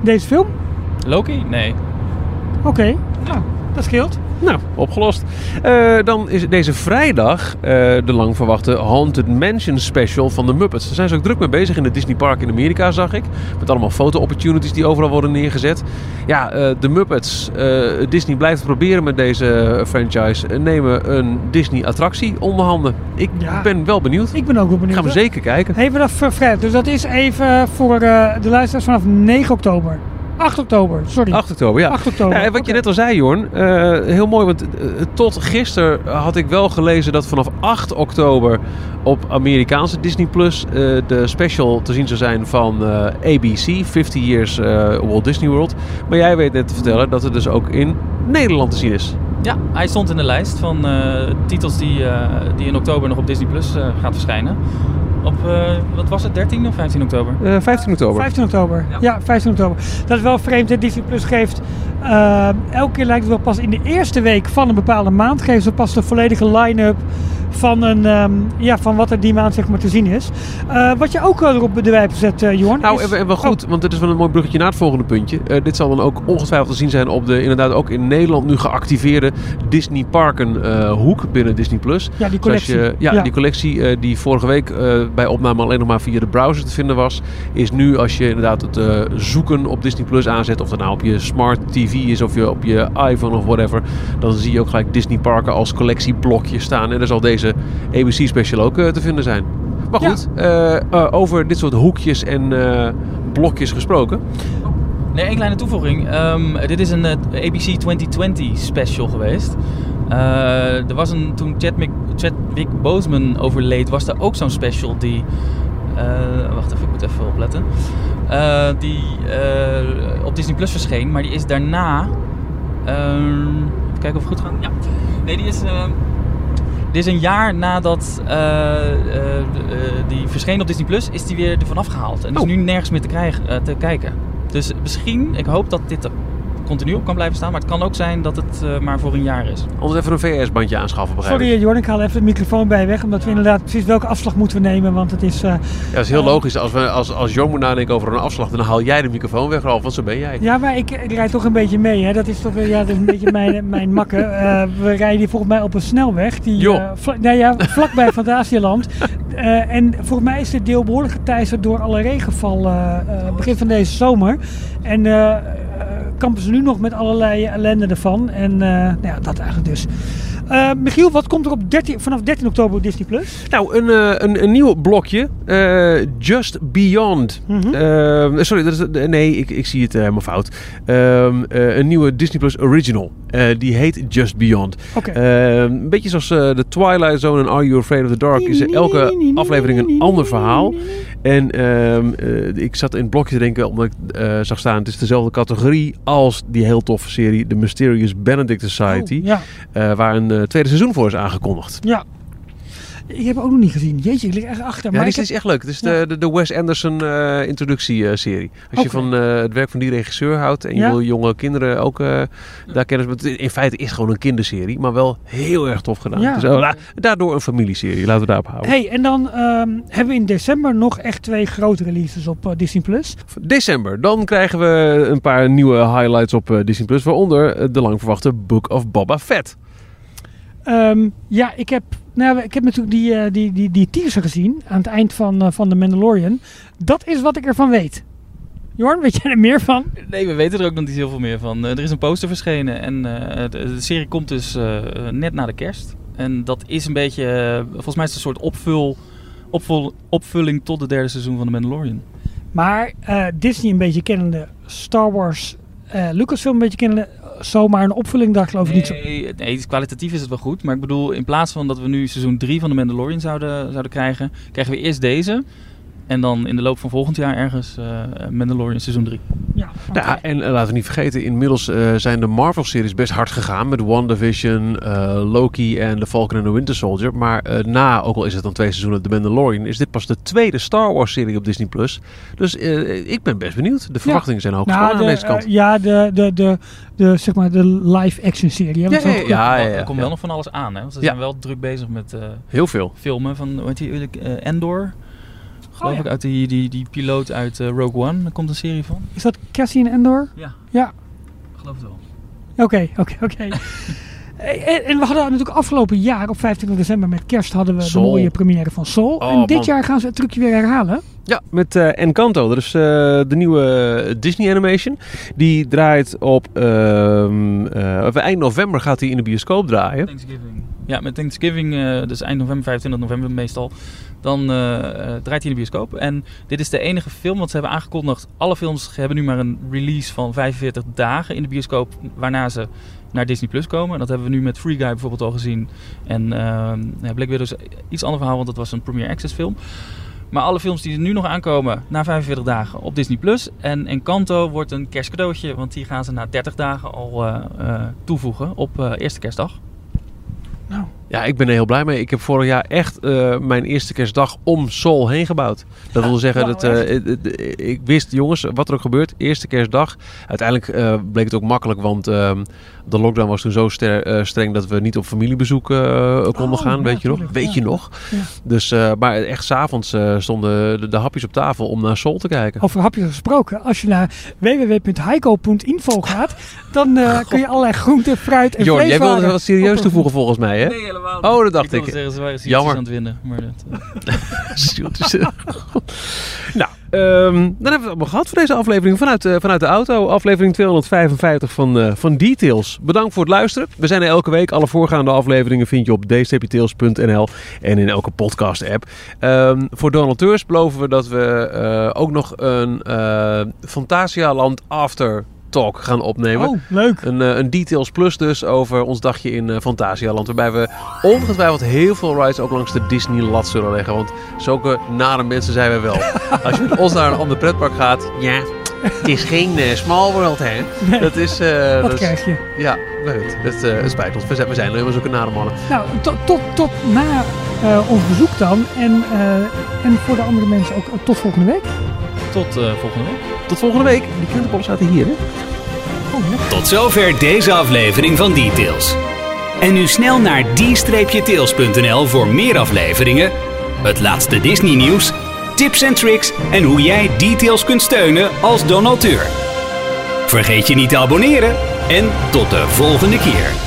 deze film? Loki? Nee. Oké, nou, dat scheelt. Nou, opgelost. Eh, dan is deze vrijdag eh, de lang verwachte Haunted Mansion special van de Muppets. Daar zijn ze ook druk mee bezig in het Disney Park in Amerika, zag ik. Met allemaal foto-opportunities die overal worden neergezet. Ja, eh, de Muppets. Disney blijft proberen met deze franchise. nemen een Disney-attractie onder handen. Ik Ja. ben wel benieuwd. Ik ben ook wel benieuwd. Gaan we zeker kijken. Even dat Fred. Dus dat is even voor de luisteraars vanaf 9 oktober. 8 oktober, sorry. 8 oktober, ja. 8 oktober. Ja, en wat je net al zei, Jorn. eh, heel mooi, want eh, tot gisteren had ik wel gelezen dat vanaf 8 oktober op Amerikaanse Disney Plus eh, de special te zien zou zijn van ABC, 50 Years Walt Disney World. Maar jij weet net te vertellen dat het dus ook in Nederland te zien is. Ja, hij stond in de lijst van eh, titels die, eh, die in oktober nog op Disney Plus eh, gaat verschijnen. Op, eh, wat was het, 13 of 15 oktober? Eh 15 oktober. 15 oktober. Ja. Ja. 15 oktober. Dat is wel vreemd. hè. Disney Plus geeft. eh, elke keer lijkt het wel pas in de eerste week van een bepaalde maand. Geven ze pas de volledige line-up van, een, ehm, ja, van wat er die maand zeg maar, te zien is. Eh, wat je ook wel erop de wijp zet, eh Jorn. Nou, is- en, wel goed, Oh, want dit is wel een mooi bruggetje naar het volgende puntje. Eh, dit zal dan ook ongetwijfeld te zien zijn op de inderdaad ook in Nederland nu geactiveerde Disney Parken eh, hoek binnen Disney Plus. ja, die collectie. je- ja, die collectie eh, die vorige week eh, bij opname alleen nog maar via de browser te vinden was, is nu als je inderdaad het eh, zoeken op Disney Plus aanzet, of dat nou op je smart TV is of je op je iPhone of whatever, dan zie je ook gelijk Disney Parken als collectieblokje staan. En daar zal deze ABC special ook eh, te vinden zijn. Maar goed, eh, eh, over dit soort hoekjes en blokjes gesproken. Nee, één kleine toevoeging. Ehm, dit is een ABC 2020 special geweest. Er was een, toen Chadwick, Chadwick Boseman overleed, was er ook zo'n special die... wacht even, ik moet even opletten. Die op Disney Plus verscheen, maar die is daarna... ehm, even kijken of het goed gaat. Ja. Nee, die is... dit is een jaar nadat eh, eh, eh, die verscheen op Disney Plus, is die weer ervan afgehaald. En is Oh. nu nergens meer te, krijgen, te kijken. Dus misschien, ik hoop dat dit continu op kan blijven staan. Maar het kan ook zijn dat het eh, maar voor een jaar is. Anders even een VS-bandje aanschaffen, begrijp Sorry, ik. eh, Jorn, ik haal even de microfoon bij weg. Omdat we inderdaad precies welke afslag moeten we nemen. Want het is. eh, Ja, dat is heel logisch. Als, we, als, als Jong moet nadenken over een afslag, dan haal jij de microfoon weg, Ralf, want zo ben jij. Ja, maar ik, ik rijd toch een beetje mee. Hè? Dat is toch ja, dat is een beetje mijn, mijn makke. Eh, we rijden hier volgens mij op een snelweg. Die, eh, nou ja, vlakbij Fantasieland. Eh, en volgens mij is dit deel behoorlijk geteisterd door alle regenval begin van deze zomer. En kampen ze nu nog met allerlei ellende ervan. En eh, nou ja, dat eigenlijk dus. Eh, Michiel, wat komt er op 13, vanaf 13 oktober op Disney Plus? Nou, een, eh, een, een nieuw blokje. Just Beyond. Mhm. Ehm, sorry, dat is, nee, ik, ik zie het helemaal fout. Ehm, eh, een nieuwe Disney Plus Original. Die heet Just Beyond. Oké. Ehm, een beetje zoals The Twilight Zone en Are You Afraid of the Dark is elke aflevering een ander verhaal. En ehm, eh, ik zat in het blokje te denken, omdat ik eh, zag staan, het is dezelfde categorie als die heel toffe serie The Mysterious Benedict Society. Oh, ja, eh, waar een tweede seizoen voor is aangekondigd. ja. Ik heb ook nog niet gezien. Jeetje, ik lig echt achter. Ja, maar dit is heb- echt leuk. Het is Ja. de, de, de Wes Anderson eh introductieserie. Als je van eh, het werk van die regisseur houdt en je Ja. wil jonge kinderen ook eh, daar kennis met. In feite is het gewoon een kinderserie, maar wel heel erg tof gedaan. Ja. Dus, da- daardoor een familieserie. Laten we daarop houden. Hey, en dan ehm, hebben we in december nog echt twee grote releases op Disney Plus. December. Dan krijgen we een paar nieuwe highlights op Disney Plus. Waaronder de lang verwachte Book of Boba Fett. Ehm, ja, ik heb Nou, ik heb natuurlijk die, eh, die, die, die teaser gezien aan het eind van, eh, van The Mandalorian. Dat is wat ik ervan weet. Jorn, weet jij er meer van? Nee, we weten er ook nog niet heel veel meer van. Eh, er is een poster verschenen en de, de serie komt dus net na de kerst. En dat is een beetje, volgens mij is het een soort opvul, opvul, opvulling tot het derde seizoen van The Mandalorian. Maar Disney een beetje kennende, Star Wars, Lucasfilm een beetje kennende, zomaar een opvulling, daar geloof ik niet zo. Nee, kwalitatief is het wel goed. Maar ik bedoel, in plaats van dat we nu seizoen 3 van The Mandalorian zouden, zouden krijgen, krijgen we eerst deze. En dan in de loop van volgend jaar ergens eh, Mandalorian seizoen 3. Ja. Ja, en eh, laten we niet vergeten, inmiddels eh, zijn de Marvel-series best hard gegaan met WandaVision, eh Loki en The Falcon and the Winter Soldier. Maar eh, na, ook al is het dan twee seizoenen The Mandalorian, is dit pas de tweede Star Wars-serie op Disney+. Plus. Dus eh, ik ben best benieuwd. De verwachtingen zijn hoog Nou, de, aan deze kant. ja, de, de, de, de, zeg maar de live-action serie. hè, want Ja, ja, ja, ja, ja. er komt wel nog van alles aan, hè? Want ze Ja. zijn wel druk bezig met eh, Heel veel. filmen van, hoe heet die, eh, Endor. Geloof Oh, ja. ik, uit die, die, die piloot uit eh, Rogue One. Daar komt een serie van. Is dat Cassian Endor? Ja. Ja. Geloof het wel. Oké, oké, oké. En, en we hadden natuurlijk afgelopen jaar, op 25 december met kerst, hadden we Soul. de mooie première van Soul. Oh, en dit man. jaar gaan ze het trucje weer herhalen. Ja, met eh, Encanto. Dat is eh, de nieuwe Disney animation. Die draait op... ehm, eh, of eind november gaat hij in de bioscoop draaien. Thanksgiving. Ja, met Thanksgiving, eh, dus eind november, 25 november meestal, dan eh, eh, draait hij in de bioscoop. En dit is de enige film, want ze hebben aangekondigd, alle films hebben nu maar een release van 45 dagen in de bioscoop, waarna ze naar Disney Plus komen. Dat hebben we nu met Free Guy bijvoorbeeld al gezien. En uh, Black Widow is iets ander verhaal, want dat was een Premier Access film. Maar alle films die er nu nog aankomen, na 45 dagen op Disney Plus. En Encanto wordt een kerstcadeautje, want die gaan ze na 30 dagen al toevoegen op eerste kerstdag. Ja, ik ben er heel blij mee. Ik heb vorig jaar echt eh, mijn eerste kerstdag om Sol heen gebouwd. Dat wil zeggen, dat, eh, ik wist, jongens, wat er ook gebeurt, eerste kerstdag. Uiteindelijk eh, bleek het ook makkelijk, want ehm, de lockdown was toen zo ster- streng dat we niet op familiebezoek eh, konden Oh, gaan. ja, weet je nog? Weet ja. je nog? Ja. Dus, eh, maar echt s'avonds avonds stonden de, de hapjes op tafel om naar Sol te kijken. over hapjes gesproken. Als je naar www.heiko.info gaat, dan eh, kun je allerlei groenten, fruit en Jorn, jij wilde wat serieus toevoegen volgens mij, hè? Nee, helemaal Oh, dat dacht ik. zeggen, ze Jammer. aan het winnen. Maar dat, eh, nou, ehm, dan hebben we het allemaal gehad voor deze aflevering vanuit, eh, vanuit de auto. Aflevering 255 van, eh, van Details. Bedankt voor het luisteren. We zijn er elke week. Alle voorgaande afleveringen vind je op dstptails.nl en in elke podcast-app. Ehm, voor donateurs beloven we dat we eh, ook nog een eh Fantasialand After Talk gaan opnemen. Oh, leuk. Een, eh, een Details Plus dus over ons dagje in eh Fantasialand. Waarbij we ongetwijfeld heel veel rides ook langs de Disney-lat zullen leggen. Want zulke nare mensen zijn we wel. Als je met ons naar een ander pretpark gaat... Ja, het is geen eh, Small World, hè? Nee, Dat is... dat is- krijg je? Ja. Dat, eh, het spijt ons. We zijn, we zijn helemaal zulke nare mannen. Nou, tot, tot, tot na ons bezoek dan. En, en voor de andere mensen ook tot volgende week. Tot eh, volgende week. Tot volgende week. Die krentenbollen zaten hier, hè? Oh. Tot zover deze aflevering van Details. En nu snel naar d-tails.nl voor meer afleveringen, het laatste Disney nieuws, tips en tricks en hoe jij Details kunt steunen als donateur. Vergeet je niet te abonneren en tot de volgende keer.